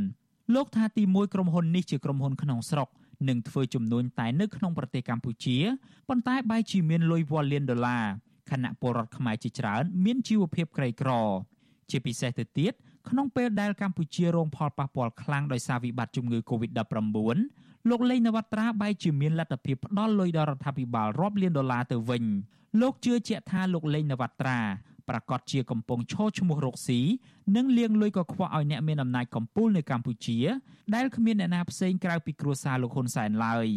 S2: លោកថាទីមួយក្រុមហ៊ុននេះជាក្រុមហ៊ុនក្នុងស្រុកនឹងធ្វើជំនួញតែនៅក្នុងប្រទេសកម្ពុជាប៉ុន្តែបែរជាមានលុយវ៉ាលានដុល្លារខណៈពលរដ្ឋខ្មែរជាច្រើនមានជីវភាពក្រីក្រ ជាពិសេសទៅទៀតក្នុងពេលដែលកម្ពុជារងផលប៉ះពាល់ខ្លាំងដោយសារវិបត្តិជំងឺ Covid-19 លោកលេងនវត្រាបែរជាមានលទ្ធភាពផ្ដល់លុយដល់រដ្ឋាភិបាលរាប់លានដុល្លារទៅវិញលោកជឿជាក់ថាលោកលេងនវត្រាប្រកាសជាកំពុងឈរឈ្មោះរកស៊ីនិងលៀងលុយកខ្វក់ឲ្យអ្នកមានអំណាចកំពូលនៅកម្ពុជា ដែលគ្មានអ្នកណាផ្សេងក្រៅពីគ្រួសារលោកហ៊ុនសែនឡើយ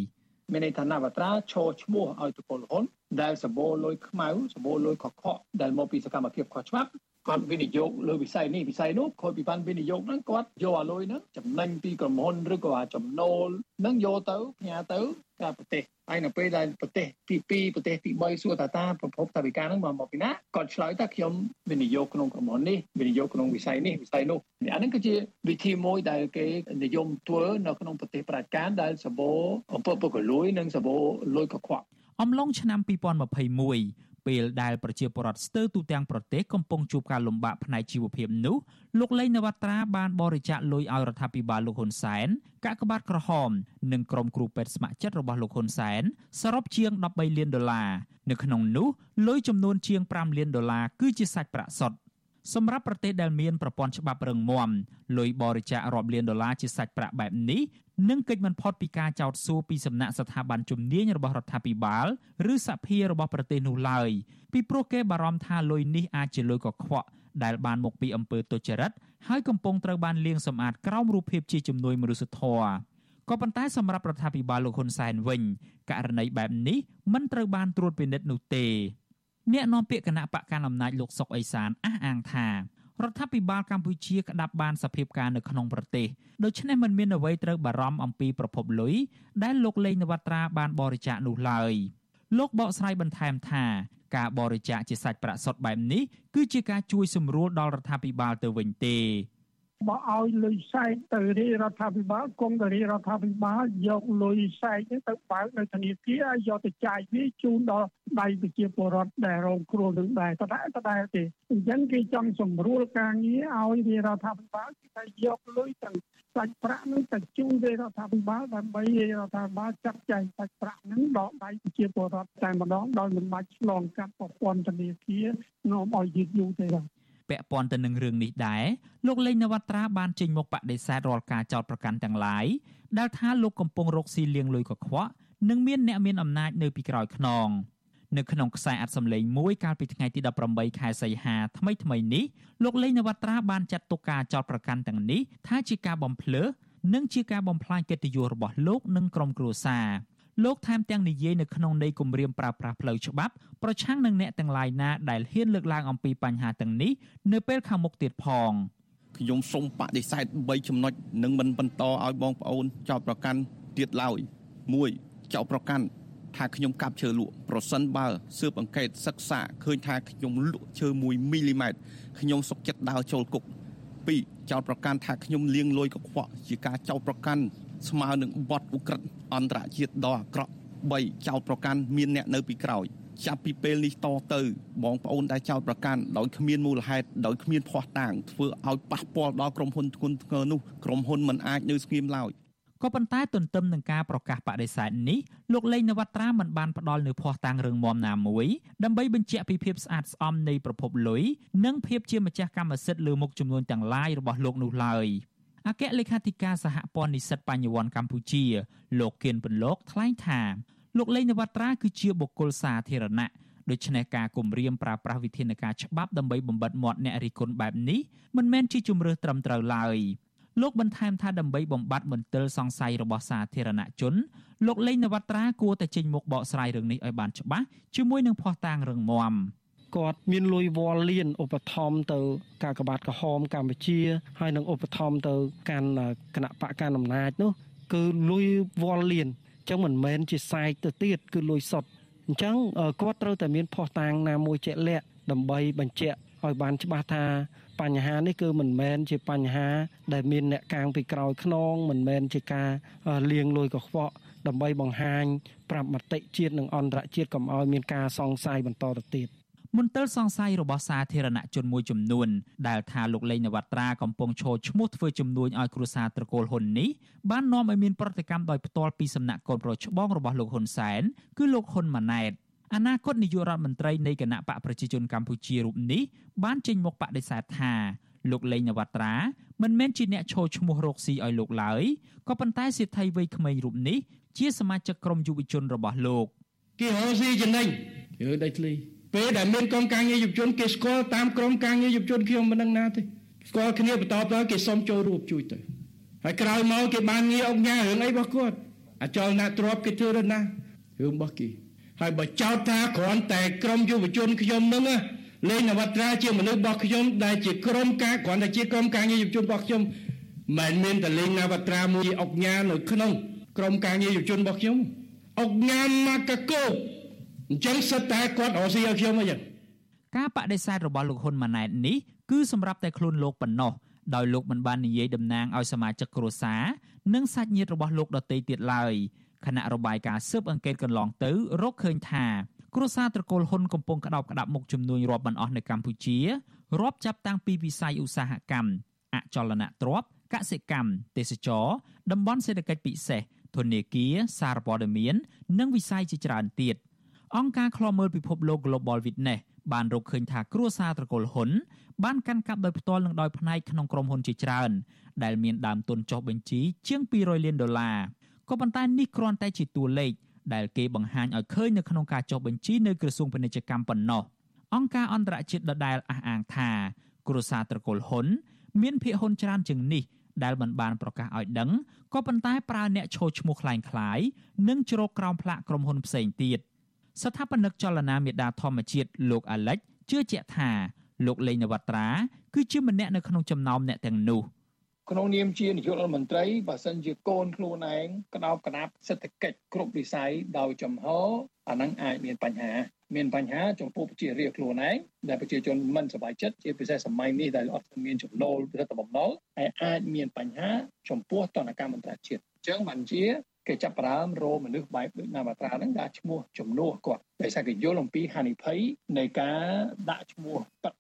S20: មានន័យថានវត្រាឈរឈ្មោះឲ្យតពលហ៊ុនដែលសម្បូរលុយខ្មៅសម្បូរលុយខកខកដែលមកពីសកម្មភាពខុសច្បាប់ គាត់វិនិយោគលើវិស័យនេះវិស័យនោះគាត់ពីបានវិនិយោគហ្នឹងគាត់យកអាលុយហ្នឹងចំណេញពីក្រុមហ៊ុនឬក៏អាចំណូលហ្នឹងយកទៅផ្ញើទៅការប្រទេសហើយនៅពេលដែលប្រទេសទី2ប្រទេសទី3សួរតាតាប្រភពថាវិការហ្នឹងមកមកពីណាគាត់ឆ្លើយថាខ្ញុំវិនិយោគក្នុងក្រុមហ៊ុននេះវិនិយោគក្នុងវិស័យនេះវិស័យនោះអាហ្នឹងគឺជាវិធីមួយដែលគេនិយមធ្វើនៅក្នុងប្រទេសប្រជាការដែលសម្បូរអំពើពុករលួយនិងសម្បូរលុយកខ្វក់
S2: អំឡុងឆ្នាំ2021 ពេលដែលប្រជាពលរដ្ឋស្ទើរទូទាំងប្រទេសកំពុងជួបការលំបាកផ្នែកជីវភាពនោះលោកលេងនវត្រាបានបរិច្ចាគលុយឲ្យរដ្ឋាភិបាលលោកហ៊ុនសែនកាកបាទក្រហម និងក្រុមគ្រូពេទ្យស្ម័គ្រចិត្តរបស់លោកហ៊ុនសែនសរុបជាង13លានដុល្លារនៅក្នុងនោះលុយចំនួនជាង5លានដុល្លារគឺជាសាច់ប្រាក់សុទ្ធ សម្រាប់ប្រទេសដែលមានប្រព័ន្ធច្បាប់រឹងមាំលុយបរិច្ចាគរាប់លានដុល្លារជាសាច់ប្រាក់បែបនេះនឹងកិច្ចមិនផុតពីការចោទសួរពីសំណាក់ស្ថាប័នជំនាញរបស់រដ្ឋាភិបាលឬសភារបស់ប្រទេសនោះឡើយពីព្រោះគេបារម្ភថាលុយនេះអាចជាលុយកខ្វក់ដែលបានមកពីអំពើទុច្ចរិតហើយកំពុងត្រូវបានលាងសម្អាតក្រោមរូបភាពជាជំនួយមនុស្សធម៌ក៏ប៉ុន្តែសម្រាប់រដ្ឋាភិបាលលោកហ៊ុនសែនវិញករណីបែបនេះមិនត្រូវបានត្រួតពិនិត្យនោះទេ អ្នកនាំពាក្យគណៈបកកណ្ដាលអំណាចលោកសុកអេសានអះអាងថារដ្ឋាភិបាលកម្ពុជាក្តាប់បានសភាពការនៅក្នុងប្រទេសដូច្នេះមិនមានអ្វីត្រូវបារម្ភអំពីប្រភពលុយដែលលោកលេងនវត្រាបានបរិច្ចាគនោះឡើយលោកបកស្រាយបន្ថែមថាការបរិច្ចាគជាសាច់ប្រាក់សុទ្ធបែបនេះគឺជាការជួយសម្រួលដល់រដ្ឋាភិបាលទៅវិញទេ
S21: បើឲ្យលុយសែកទៅរាជរដ្ឋាភិបាលគង់ទៅរាជរដ្ឋាភិបាលយកលុយសែកនេះទៅបើកនៅធនាគារហើយយកទៅចាយវាជូនដល់ដៃប្រជាពលរដ្ឋដែលរងគ្រោះនឹងដែរតដែលតដែលទេអញ្ចឹងគេចង់សម្រួលការងារឲ្យរាជរដ្ឋាភិបាលគេថាយកលុយទាំងសាច់ប្រាក់នឹងទៅជូនរាជរដ្ឋាភិបាលដើម្បីរាជរដ្ឋាភិបាលចាត់ចែងសាច់ប្រាក់នឹងដល់ដៃប្រជាពលរដ្ឋតែម្ដងដោយមិនបាច់ឆ្លងកាត់ប្រព័ន្ធធនាគារនាំឲ្យយឺតយូរទេបាទ
S2: ពាក់ព័ន្ធទៅនឹងរឿងនេះដែរលោកលេងនវត្រាបានចេញមកបដិសេធរាល់ការចោទប្រកាន់ទាំងឡាយដែលថាលោកកំពុងរកស៊ីលៀងលុយកខ្វក់និងមានអ្នកមានអំណាចនៅពីក្រោយខ្នងនៅក្នុងខ្សែអត្ថសម្លេងមួយកាលពីថ្ងៃទី18ខែសីហាថ្មីថ្មីនេះលោកលេងនវត្រាបានចាត់ទុកការចោទប្រកាន់ទាំងនេះថាជាការបំភ្លើសនិងជាការបំផ្លាញកិត្តិយសរបស់លោកនិងក្រុមគ្រួសារ លោកថែមទាំងនិយាយនៅក្នុងន័យគម្រាមប្រើប្រាស់ផ្លូវច្បាប់ប្រឆាំងនឹងអ្នកទាំងឡាយណាដែលហ៊ានលើកឡើងអំពីបញ្ហាទាំងនេះនៅពេលខាងមុខទៀតផង
S19: ខ្ញុំសូមបដិសេធ3ចំណុចនិងមិនបន្តឲ្យបងប្អូនចោទប្រកាន់ទៀតឡើយ1ចោទប្រកាន់ថាខ្ញុំកាប់ឈើលក់ប្រសិនបើស៊ើបអង្កេតសិក្សាឃើញថាខ្ញុំលក់ឈើ1មីលីម៉ែត្រខ្ញុំសុកចិត្តដើរចូលគុក2ចោទប្រកាន់ថាខ្ញុំលាងលុយកខ្វក់ជាការចោទប្រកាន់ ស្មើនឹងបទឧក្រិដ្ឋអន្តរជាតិដ៏អាក្រក់3ចោតប្រកាន់មានអ្នកនៅពីក្រោយចាប់ពីពេលនេះតទៅបងប្អូនដែលចោទប្រកាន់ដោយគ្មានមូលហេតុដោយគ្មានភ័ស្តុតាងធ្វើឲ្យប៉ះពាល់ដល់ក្រុមហ៊ុនធ្ងន់ធ្ងរនោះក្រុមហ៊ុនមិនអាចនៅស្ងៀមឡើយ
S2: ក៏ប៉ុន្តែទន្ទឹមនឹងការប្រកាសបដិសេធនេះលោកលេងនវត្រាមិនបានផ្ដល់នូវភ័ស្តុតាងរឿងមមណាមួយដើម្បីបញ្ជាក់ពីភាពស្អាតស្អំនៃប្រភពលុយនិងភាពជាម្ចាស់កម្មសិទ្ធិលើមុខចំនួនទាំងឡាយរបស់លោកនោះឡើយ អគ្គលេខាធិការសហព័ន្ធនិស្សិតបញ្ញវន្តកម្ពុជា លោកគៀនពន្លកថ្លែងថាលោកលេងនវត្រាគឺជាបុគ្គលសាធារណៈដូច្នេះការគម្រាមប្រើប្រាស់វិធានការច្បាប់ដើម្បីបំបិតមាត់អ្នករិះគន់បែបនេះមិនមែនជាជំរឿសត្រឹមត្រូវឡើយលោកបន្ថែមថាដើម្បីបំបត្តិមន្ទិលសង្ស័យរបស់សាធារណជនលោកលេងនវត្រាគួរតែចេញមុខបកស្រាយរឿងនេះឲ្យបានច្បាស់ជាមួយនឹងភ័ស្តុតាងរឹងមាំ
S18: គាត់មានលុយវល់លៀនឧបត្ថម្ភទៅការកបាតក្រហមកម្ពុជា ហើយនឹងឧបត្ថម្ភទៅកាន់គណៈបកកណ្ដាលអំណាចនោះគឺលុយវល់លៀនអញ្ចឹងមិនមែនជាសែកទៅទៀតគឺលុយសុទ្ធអញ្ចឹងគាត់ត្រូវតែមានភ័ស្តុតាងណាមួយជាក់លាក់ដើម្បីបញ្ជាក់ឲ្យបានច្បាស់ថាបញ្ហានេះគឺមិនមែនជាបញ្ហា ដែលមានអ្នកកាងពីក្រោយខ្នងមិនមែនជាការលៀងលួយកខ្វក់ដើម្បីបង្ហាញប្រាប់មតិជាតិនិងអន្តរជាតិកុំឲ្យមានការសង្ស័យបន្តទៅទៀត
S2: មន្ទិលសង្ស័យរបស់សាធារណជនមួយចំនួនដែលថាលោកលេងនវត្រាកំពុងឈរឈ្មោះធ្វើជំនួញឲ្យគ្រួសារត្រកូលហ៊ុននេះបាននាំឲ្យមានប្រតិកម្មដោយផ្ទាល់ពីសំណាក់កូនប្រុសច្បងរបស់លោកហ៊ុនសែនគឺលោកហ៊ុនម៉ាណែតអនាគតនាយករដ្ឋមន្ត្រីនៃគណៈបកប្រជាជនកម្ពុជារូបនេះបានចេញមុខបដិសេធថាលោកលេងនវត្រាមិនមែនជាអ្នកឈរឈ្មោះរកស៊ីឲ្យលោកឡើយក៏ប៉ុន្តែសិទ្ធិវ័យក្មេងរូបនេះជាសមាជិកក្រុមយុវជនរបស់លោក
S22: គេរកស៊ីចំណេញយើដៃធ្លី ពេលដែលមានកងការងារយុវជនគេស្គាល់តាមក្រុមការងារយុវជនខ្ញុំមិនដឹងណាទេស្គាល់គ្នាបន្តទៅគេសុំចូលរួមជួយទៅហើយក្រោយមកគេបានងារអុកញ៉ារឿងអីរបស់គាត់អាចលណាទ្របគេធ្វើទៅណារឿងរបស់គេហើយបើចោទថាគ្រាន់តែក្រុមយុវជនខ្ញុំនឹងលេងនវត្រាជាមនុស្សរបស់ខ្ញុំដែលជាក្រុមការគ្រាន់តែជាក្រុមការងារយុវជនរបស់ខ្ញុំមិនមែនតែលេងនវត្រាមួយអុកញ៉ានៅក្នុងក្រុមការងារយុវជនរបស់ខ្ញុំអុកញ៉ាមកកោ អញ្ចឹងសិតតែគាត់រកស៊ីឲ្យខ្ញុំអីចឹង
S2: ការបដិសេធរបស់លោកហ៊ុនម៉ាណែតនេះគឺសម្រាប់តែខ្លួនលោកប៉ុណ្ណោះដោយលោកមិនបាននិយាយតំណាងឲ្យសមាជិកគ្រួសារនិងសាច់ញាតិរបស់លោកដទៃទៀតឡើយខណៈរបាយការណ៍ស៊ើបអង្កេតកន្លងទៅរកឃើញថាគ្រួសារត្រកូលហ៊ុនកំពុងក្តោបក្តាប់មុខចំនួនរាប់មិនអស់នៅកម្ពុជារាប់ចាប់តាំងពីវិស័យឧស្សាហកម្មអចលនទ្រព្យកសិកម្មទេសចរតំបន់សេដ្ឋកិច្ចពិសេសធនាគារសារព័ត៌មាន និងវិស័យជាច្រើនទៀត។ អង្គការឃ្លាំមើលពិភពលោក Global Witness បានរកឃើញថាគ្រួសារត្រកូលហ៊ុនបានកាន់កាប់ដោយផ្ទាល់និងដោយផ្នែកក្នុងក្រុមហ៊ុនជាច្រើនដែលមានដើមទុនចុះបញ្ជីជាង200លានដុល្លារក៏ប៉ុន្តែនេះគ្រាន់តែជាតួលេខដែលគេបង្ហាញឲ្យឃើញនៅក្នុងការចុះបញ្ជីនៅក្រសួងពាណិជ្ជកម្មប៉ុណ្ណោះអង្គការអន្តរជាតិដដែលអះអាងថាគ្រួសារត្រកូលហ៊ុនមានភាគហ៊ុនច្រើនជាងនេះដែលមិនបានប្រកាសឲ្យដឹងក៏ប៉ុន្តែប្រើអ្នកឈោឈ្មោះคล้ายៗនិងជ្រកក្រោមផ្លាកក្រុមហ៊ុនផ្សេងទៀត។ ស្ថាបនិកចលនាមេដាធម្មជាតិលោកអាលិចជឿជាក់ថាលោកលេងនវត្រាគឺជាម្នាក់នៅក្នុងចំណោមអ្នកទាំងនោះ
S20: ក្នុងនាមជានាយករដ្ឋមន្ត្រីបើសិនជាកូនខ្លួនឯងក្តោបក្តាប់សេដ្ឋកិច្ចគ្រប់វិស័យដោយចំហអានឹងអាចមានបញ្ហា មានបញ្ហាចំពោះប្រជារាស្ត្រខ្លួនឯងដែលប្រជាជនមិនសប្បាយចិត្តជាពិសេសសម័យនេះដែលអត់មានចំណូលរដ្ឋបំណុលហើយអាចមានបញ្ហាចំពោះតនកម្មអន្តរជាតិអញ្ចឹងបានជា គេចាប់ផ្ដើមរោមនុស្សបែបដូចណាបាត្រាហ្នឹងដាក់ឈ្មោះជំនួសគាត់ដោយសារគេយល់អំពីហានិភ័យនៃការដាក់ឈ្មោះប៉ា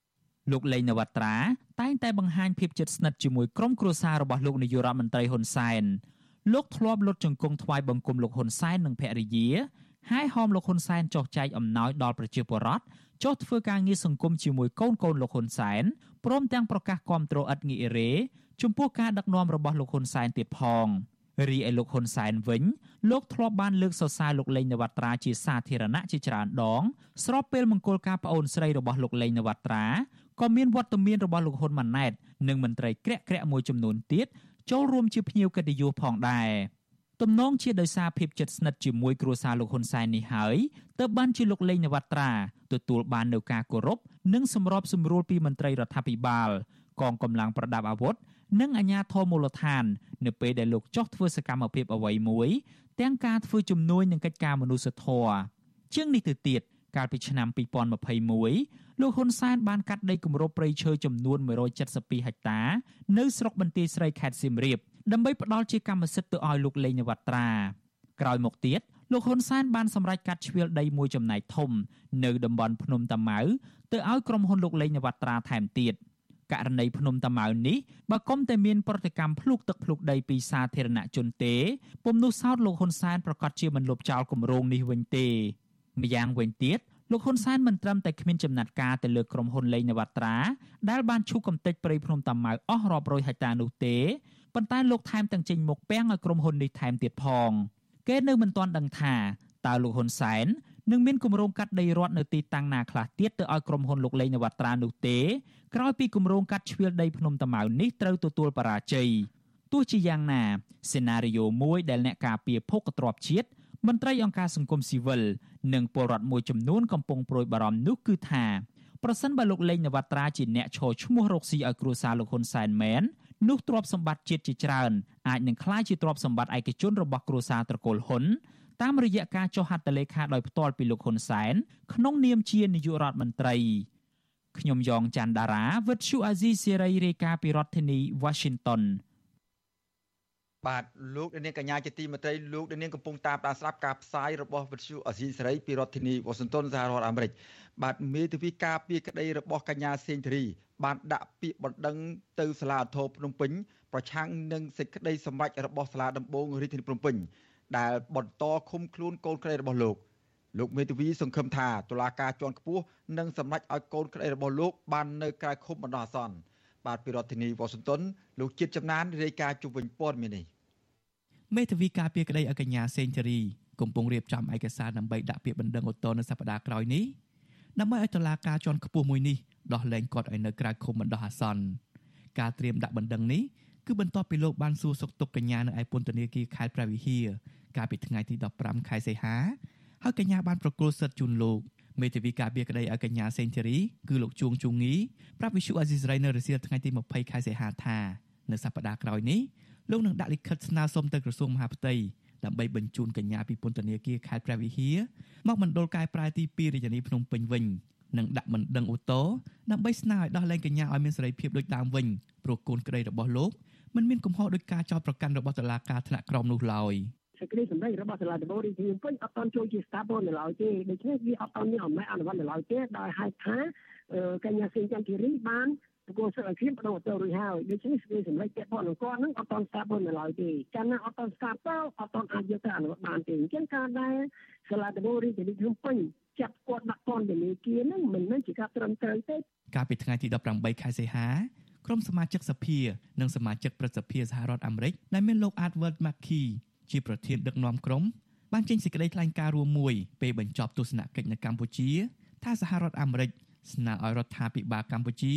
S2: លោកលេងនវត្រាតែងតែបង្ហាញភាពជិតស្និទ្ធជាមួយក្រុមគ្រួសាររបស់លោកនាយករដ្ឋមន្ត្រីហ៊ុនសែនលោកធ្លាប់លុតជង្គង់ថ្វាយបង្គំលោកហ៊ុនសែននិងភរិយាហើយហោមលោកហ៊ុនសែនចោះចែកអំណោយដល់ប្រជាពលរដ្ឋចុះធ្វើការងារសង្គមជាមួយកូនកូនលោកហ៊ុនសែនព្រមទាំងប្រកាសគាំទ្រឥតងាយរេចំពោះការដឹកនាំរបស់លោកហ៊ុនសែនទៀតផង។ រីឯលោកហ៊ុនសែនវិញលោកធ្លាប់បានលើកសរសើរលោកលេងនវត្រាជាសាធារណៈជាច្រើនដង ស្របពេលមង្គលការប្អូនស្រីរបស់លោកលេងនវត្រាក៏មានវត្តមានរបស់លោកហ៊ុនម៉ាណែតនិងមន្ត្រីក្រាក់ក្រាក់មួយចំនួនទៀតចូលរួមជាភ្ញៀវកិត្តិយសផងដែរទំនងជាដោយសារភាពជិតស្និទ្ធជាមួយគ្រួសារលោកហ៊ុនសែននេះហើយទើបបានជាលោកលេងនវត្រាទទួលបាននូវការគោរពនិងសម្របសម្រួលពីមន្ត្រីរដ្ឋាភិបាលកងកម្លាំងប្រដាប់អាវុធ និងអាជ្ញាធរមូលដ្ឋាន នៅពេលដែលលោកចោះធ្វើសកម្មភាពអ្វីមួយ ទាំងការធ្វើជំនួយនឹងកិច្ចការមនុស្សធម៌ជាងនេះទៅទៀតកាលពីឆ្នាំ2021លោកហ៊ុនសែនបានកាត់ដីគម្របព្រៃឈើចំនួន172ហិកតា នៅស្រុកបន្ទាយស្រីខេត្តសៀមរាបដើម្បីផ្ដល់ជាកម្មសិទ្ធិទៅឲ្យលោកលេងនវត្រាក្រោយមកទៀតលោកហ៊ុនសែនបានសម្រេចកាត់ជ្រៀលដីមួយចំណែកធំ នៅតំបន់ភ្នំតាម៉ៅទៅឲ្យក្រុមហ៊ុនលោកលេងនវត្រាថែមទៀត ករណីភ្នំតាម៉ៅនេះបើគុំតែមានប្រតិកម្មភ្លុកទឹកភ្លុកដីពីសាធារណជនទេពុំនោះសោតលោកហ៊ុនសែនប្រកាសជាមិនលុបចោលគម្រោងនេះវិញទេម្យ៉ាងវិញទៀតលោកហ៊ុនសែនមិនត្រឹមតែគ្មានចំណាត់ការទៅលើក្រុមហ៊ុនលេងនវត្រាដែលបានឈូសកំទេចព្រៃភ្នំតាម៉ៅអស់រាប់រយហិកតានោះទេប៉ុន្តែលោកថែមទាំងចេញមុខពាំងឲ្យក្រុមហ៊ុននេះថែមទៀតផងគេនៅមិនទាន់ដឹងថាតើលោកហ៊ុនសែន នឹងមានគម្រោងកាត់ដីរដ្ឋនៅទីតាំងណាខ្លះទៀតទៅឲ្យក្រុមហ៊ុនលោកលេងនវត្រានោះទេក្រោយពីគម្រោងកាត់ជ្រៀលដីភ្នំតាម៉ៅនេះត្រូវទទួលបរាជ័យទោះជាយ៉ាងណាសេណារីយ៉ូមួយដែលអ្នកការពារភោគទ្របជាតិមន្ត្រីអង្គការសង្គមស៊ីវិលនិងពលរដ្ឋមួយចំនួនកំពុងប្រួយបារម្ភនោះគឺថាប្រសិនបើលោកលេងនវត្រាជាអ្នកឈរឈ្មោះរកស៊ីឲ្យគ្រួសារលោកហ៊ុនសែនមែននោះទ្រព្យសម្បត្តិជាតិជាច្រើនអាចនឹងក្លាយជាទ្រព្យសម្បត្តិឯកជនរបស់គ្រួសារត្រកូលហ៊ុន តាមរយៈការចុះហត្ថលេខាដោយផ្ទាល់ពីលោកហ៊ុនសែនក្នុងនាមជានាយករដ្ឋមន្ត្រីខ្ញុំយ៉ងច័ន្ទដារាវិទ្យុអាស៊ីសេរីរាយការណ៍ពីរដ្ឋធានី Washington
S4: បាទលោកនាងកញ្ញាជាទីមេត្រីលោកនាងកំពុងតាមដានស្ដាប់ការផ្សាយរបស់វិទ្យុអាស៊ីសេរីពីរដ្ឋធានីវ៉ាស៊ីនតោនសហរដ្ឋអាមេរិកបាទមេធាវីការពីក្តីរបស់កញ្ញាសេងធារីបានដាក់ពាក្យបណ្ដឹងទៅសាលាធរភ្នំពេញ ប្រឆាំងនឹងសេចក្តីសម្រេចរបស់សាលាដំបងរាជធានីភ្នំពេញ ដែលបន្តឃុំខ្លួនកូនក្តីរបស់លោកលោកមេធាវីសង្ឃឹមថាតុលាការជាន់ខ្ពស់នឹងសម្រេចឲ្យកូនក្តីរបស់លោកបាននៅក្រៅឃុំបណ្ដោះអាសន្នបាទពីរដ្ឋធានីវ៉ាស៊ីនតោនលោកជាតិចំណានរាយការណ៍ជុំវិញព័ត៌មាននេះ
S13: មេធាវីការពារក្តីឲ្យកញ្ញាសេងធារីកំពុងរៀបចំឯកសារដើម្បីដាក់ពាក្យបណ្ដឹងឧទ្ធរណ៍នៅសប្តាហ៍ក្រោយនេះដើម្បីឲ្យតុលាការជាន់ខ្ពស់មួយនេះដោះលែងគាត់ឲ្យនៅក្រៅឃុំបណ្ដោះអាសន្នការត្រៀមដាក់បណ្ដឹងនេះ គឺបន្ទាប់ពីលោកបានសួរសុខទុក្ខកញ្ញានៅឯពន្ធនាគារខេត្តព្រះវិហារកាលពីថ្ងៃទី15ខែសីហាហើយកញ្ញាបានប្រគល់សិទ្ធិជូនលោកមេធាវីការពារក្តីឲ្យកញ្ញាសេងធីរីគឺលោកជួងជូងីប្រាប់វិសុអាស៊ីសេរីនៅរសៀលថ្ងៃទី20ខែសីហាថានៅសប្តាហ៍ក្រោយនេះលោកនឹងដាក់លិខិតស្នើសុំទៅក្រសួងមហាផ្ទៃដើម្បីបញ្ជូនកញ្ញាពីពន្ធនាគារខេត្តព្រះវិហារមកមណ្ឌលកែប្រែទី2រាជធានីភ្នំពេញវិញនិងដាក់បណ្ដឹងអូតូដើម្បីស្នើឲ្យដោះលែងកញ្ញាឲ្យមានសេរីភាពដូចដើមវិញព្រោះកូនក្តីរបស់លោក មិនមានកំហុសដោយការចោទប្រកាន់របស់តុលាការថ្នាក់ក្រោមនោះឡើយ
S14: សេចក្តីសម្ដែងរបស់សាលាដំបូងរាជធានីភ្នំពេញអត់តន់ចូលជាស្ថាប័ននៅឡើយទេដូច្នេះវាអត់តន់មានអំណាចអនុវត្តនៅឡើយទេដោយហេតុថាកញ្ញាសេងចន្ទធីរីបានប្រគល់សិទ្ធិឲ្យខ្ញុំបដូរទៅរួចហើយដូច្នេះសេចក្តីសម្ដែងពាក់ព័ន្ធនឹងគាត់នឹងអត់តន់ស្ថាប័ននៅឡើយទេចា៎ណាអត់តន់ស្ថាប័នអត់តន់អាចយកទៅអនុវត្តបានទេអញ្ចឹងការដែលសាលាដំបូងរាជធានីភ្នំពេញចាប់គាត់ដាក់ពន្ធនាគារនឹងមិនមែនជាការត្រឹមត្រូវទេ
S13: កាលពីថ្ងៃទី18ខែសីហា ក្រុមសមាជិកសភា និងសមាជិកព្រឹទ្ធសភាសហរដ្ឋអាមេរិកដែលមានលោក Edward McKee ជាប្រធានដឹកនាំក្រុមបានចេញសេចក្តីថ្លែងការណ៍រួមមួយពេលបញ្ចប់ទស្សនកិច្ចនៅកម្ពុជា ថាសហរដ្ឋអាមេរិកស្នើឲ្យរដ្ឋាភិបាលកម្ពុជា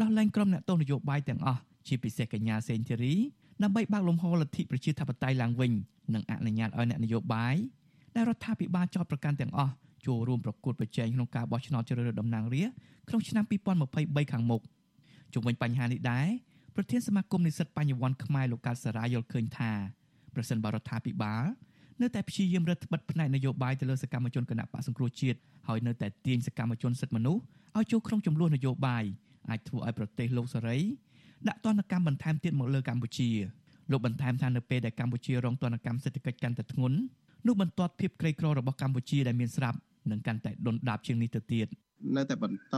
S13: ដោះលែងក្រុមអ្នកទោសនយោបាយទាំងអស់ជាពិសេសកញ្ញាសេងធីរីដើម្បីបើកលំហលទ្ធិប្រជាធិបតេយ្យឡើងវិញនិងអនុញ្ញាតឲ្យអ្នកនយោបាយដែលរដ្ឋាភិបាលចោទប្រកាន់ទាំងអស់ចូលរួមប្រកួតប្រជែងក្នុងការបោះឆ្នោតជ្រើសរើសតំណាងរាស្ត្រក្នុងឆ្នាំ2023ខាងមុខ ជុំវិញបញ្ហានេះដែរប្រធានសមាគមនិស្សិតបញ្ញវន្តខ្មែរលោកកើតសារាយល់ឃើញថាប្រសិនបរដ្ឋាភិបាលនៅតែព្យាយាមរឹតបន្តឹងផ្នែកនយោបាយទៅលើសកម្មជនគណៈបកសង្គ្រោះជាតិហើយនៅតែទាញសកម្មជនសិទ្ធិមនុស្សឲ្យចូលក្នុងចំនួននយោបាយអាចធ្វើឲ្យប្រទេសលោកសេរីដាក់ទណ្ឌកម្មបន្ថែមទៀតមកលើកម្ពុជាលោកបន្ថែមថានៅពេលដែលកម្ពុជារងទណ្ឌកម្មសេដ្ឋកិច្ចកាន់តែធ្ងន់នោះបន្ទាត់ភាពក្រីក្ររបស់កម្ពុជាដែលមានស្រាប់នឹងកាន់តែដុនដាបជាងនេះទៅទៀត
S7: នៅតែបន្ត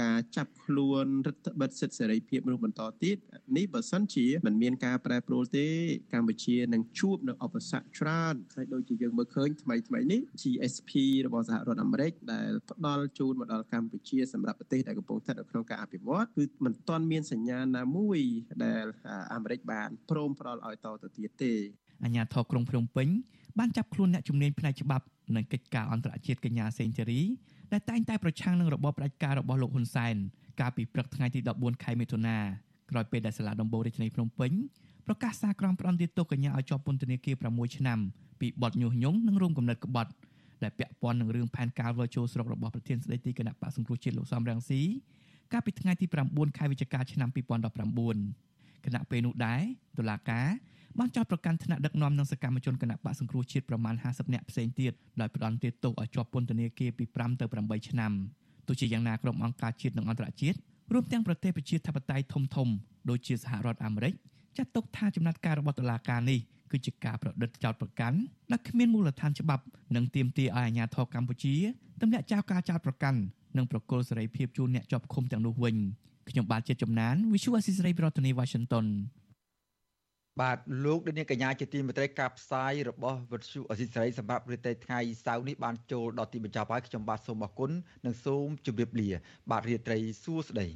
S7: ការចាប់ខ្លួនរដ្ឋបិទសិទ្ធិសេរីភាពមនុស្សបន្តទៀតនេះបើសិនជាមិនមានការប្រែប្រួលទេកម្ពុជានឹងជួបនៅឧបសគ្គច្រើនហើយដូចជាយើងមើលឃើញថ្មីថ្មីនេះ GSP របស់សហរដ្ឋអាមេរិកដែលផ្ដល់ជូនមកដល់កម្ពុជាសម្រាប់ប្រទេសដែលកំពុងស្ថិតនៅក្នុងការអភិវឌ្ឍគឺមិនទាន់មានសញ្ញាណាមួយដែលអាមេរិកបានព្រមផ្ដល់ឲ្យតទៅទៀតទេ
S13: អាញាធរក្រុងភ្នំពេញបានចាប់ខ្លួនអ្នកជំនាញផ្នែកច្បាប់និងកិច្ចការអន្តរជាតិកញ្ញាសេងធីរី ដែលតែងតែប្រឆាំងនឹងរបបផ្ដាច់ការរបស់លោកហ៊ុនសែនកាលពីព្រឹកថ្ងៃទី14ខែមិថុនាក្រោយពេលដែលសាលាដំបូងរាជធានីភ្នំពេញប្រកាសសារក្រមផ្ដន្ទាទោសកញ្ញាឲ្យជាប់ពន្ធនាគារ6ឆ្នាំពីបទញុះញង់និងរួមគំនិតក្បត់ដែលពាក់ព័ន្ធនឹងរឿងផែនការវិលចូលស្រុករបស់ប្រធានស្ដីទីគណៈបកសង្គ្រោះជាតិលោកសំរងស៊ីកាលពីថ្ងៃទី9ខែវិច្ឆិកាឆ្នាំ2019គណៈពេលនោះដែរតុលាការ បានចោទប្រកាន់ថ្នាក់ដឹកនាំនិងសកម្មជនគណៈបកសង្គ្រោះជាតិប្រមាណ50នាក់ផ្សេងទៀតដោយផ្ដន្ទាទោសឲ្យជាប់ពន្ធនាគារពី5ទៅ8ឆ្នាំទោះជាយ៉ាងណាក្រុមអង្គការជាតិនិងអន្តរជាតិរួមទាំងប្រទេសប្រជាធិបតេយ្យធំធំដូចជាសហរដ្ឋអាមេរិកចាត់ទុកថាចំណាត់ការរបស់តុលាការនេះគឺជាការប្រឌិតចោតប្រកាន់ដែលគ្មានមូលដ្ឋានច្បាប់និងទាមទារឲ្យអាជ្ញាធរកម្ពុជាទម្លាក់ចោលការចោតប្រកាន់និងប្រកល់សេរីភាពជូនអ្នកជាប់ឃុំទាំងនោះវិញខ្ញុំបាទជាជំនាញ Visual Assisray ប្រធានាទី Washington
S4: បាទលោកនាងកញ្ញាជាទីមេត្រីការផ្សាយរបស់វិទ្យុអសីសេរីសម្រាប់ព្រឹត្តិថ្ងៃសៅរ៍នេះបានចូលដល់ទីបញ្ចប់ហើយខ្ញុំបាទសូមអរគុណនិងសូមជម្រាបលា បាទរាត្រីសួស្តី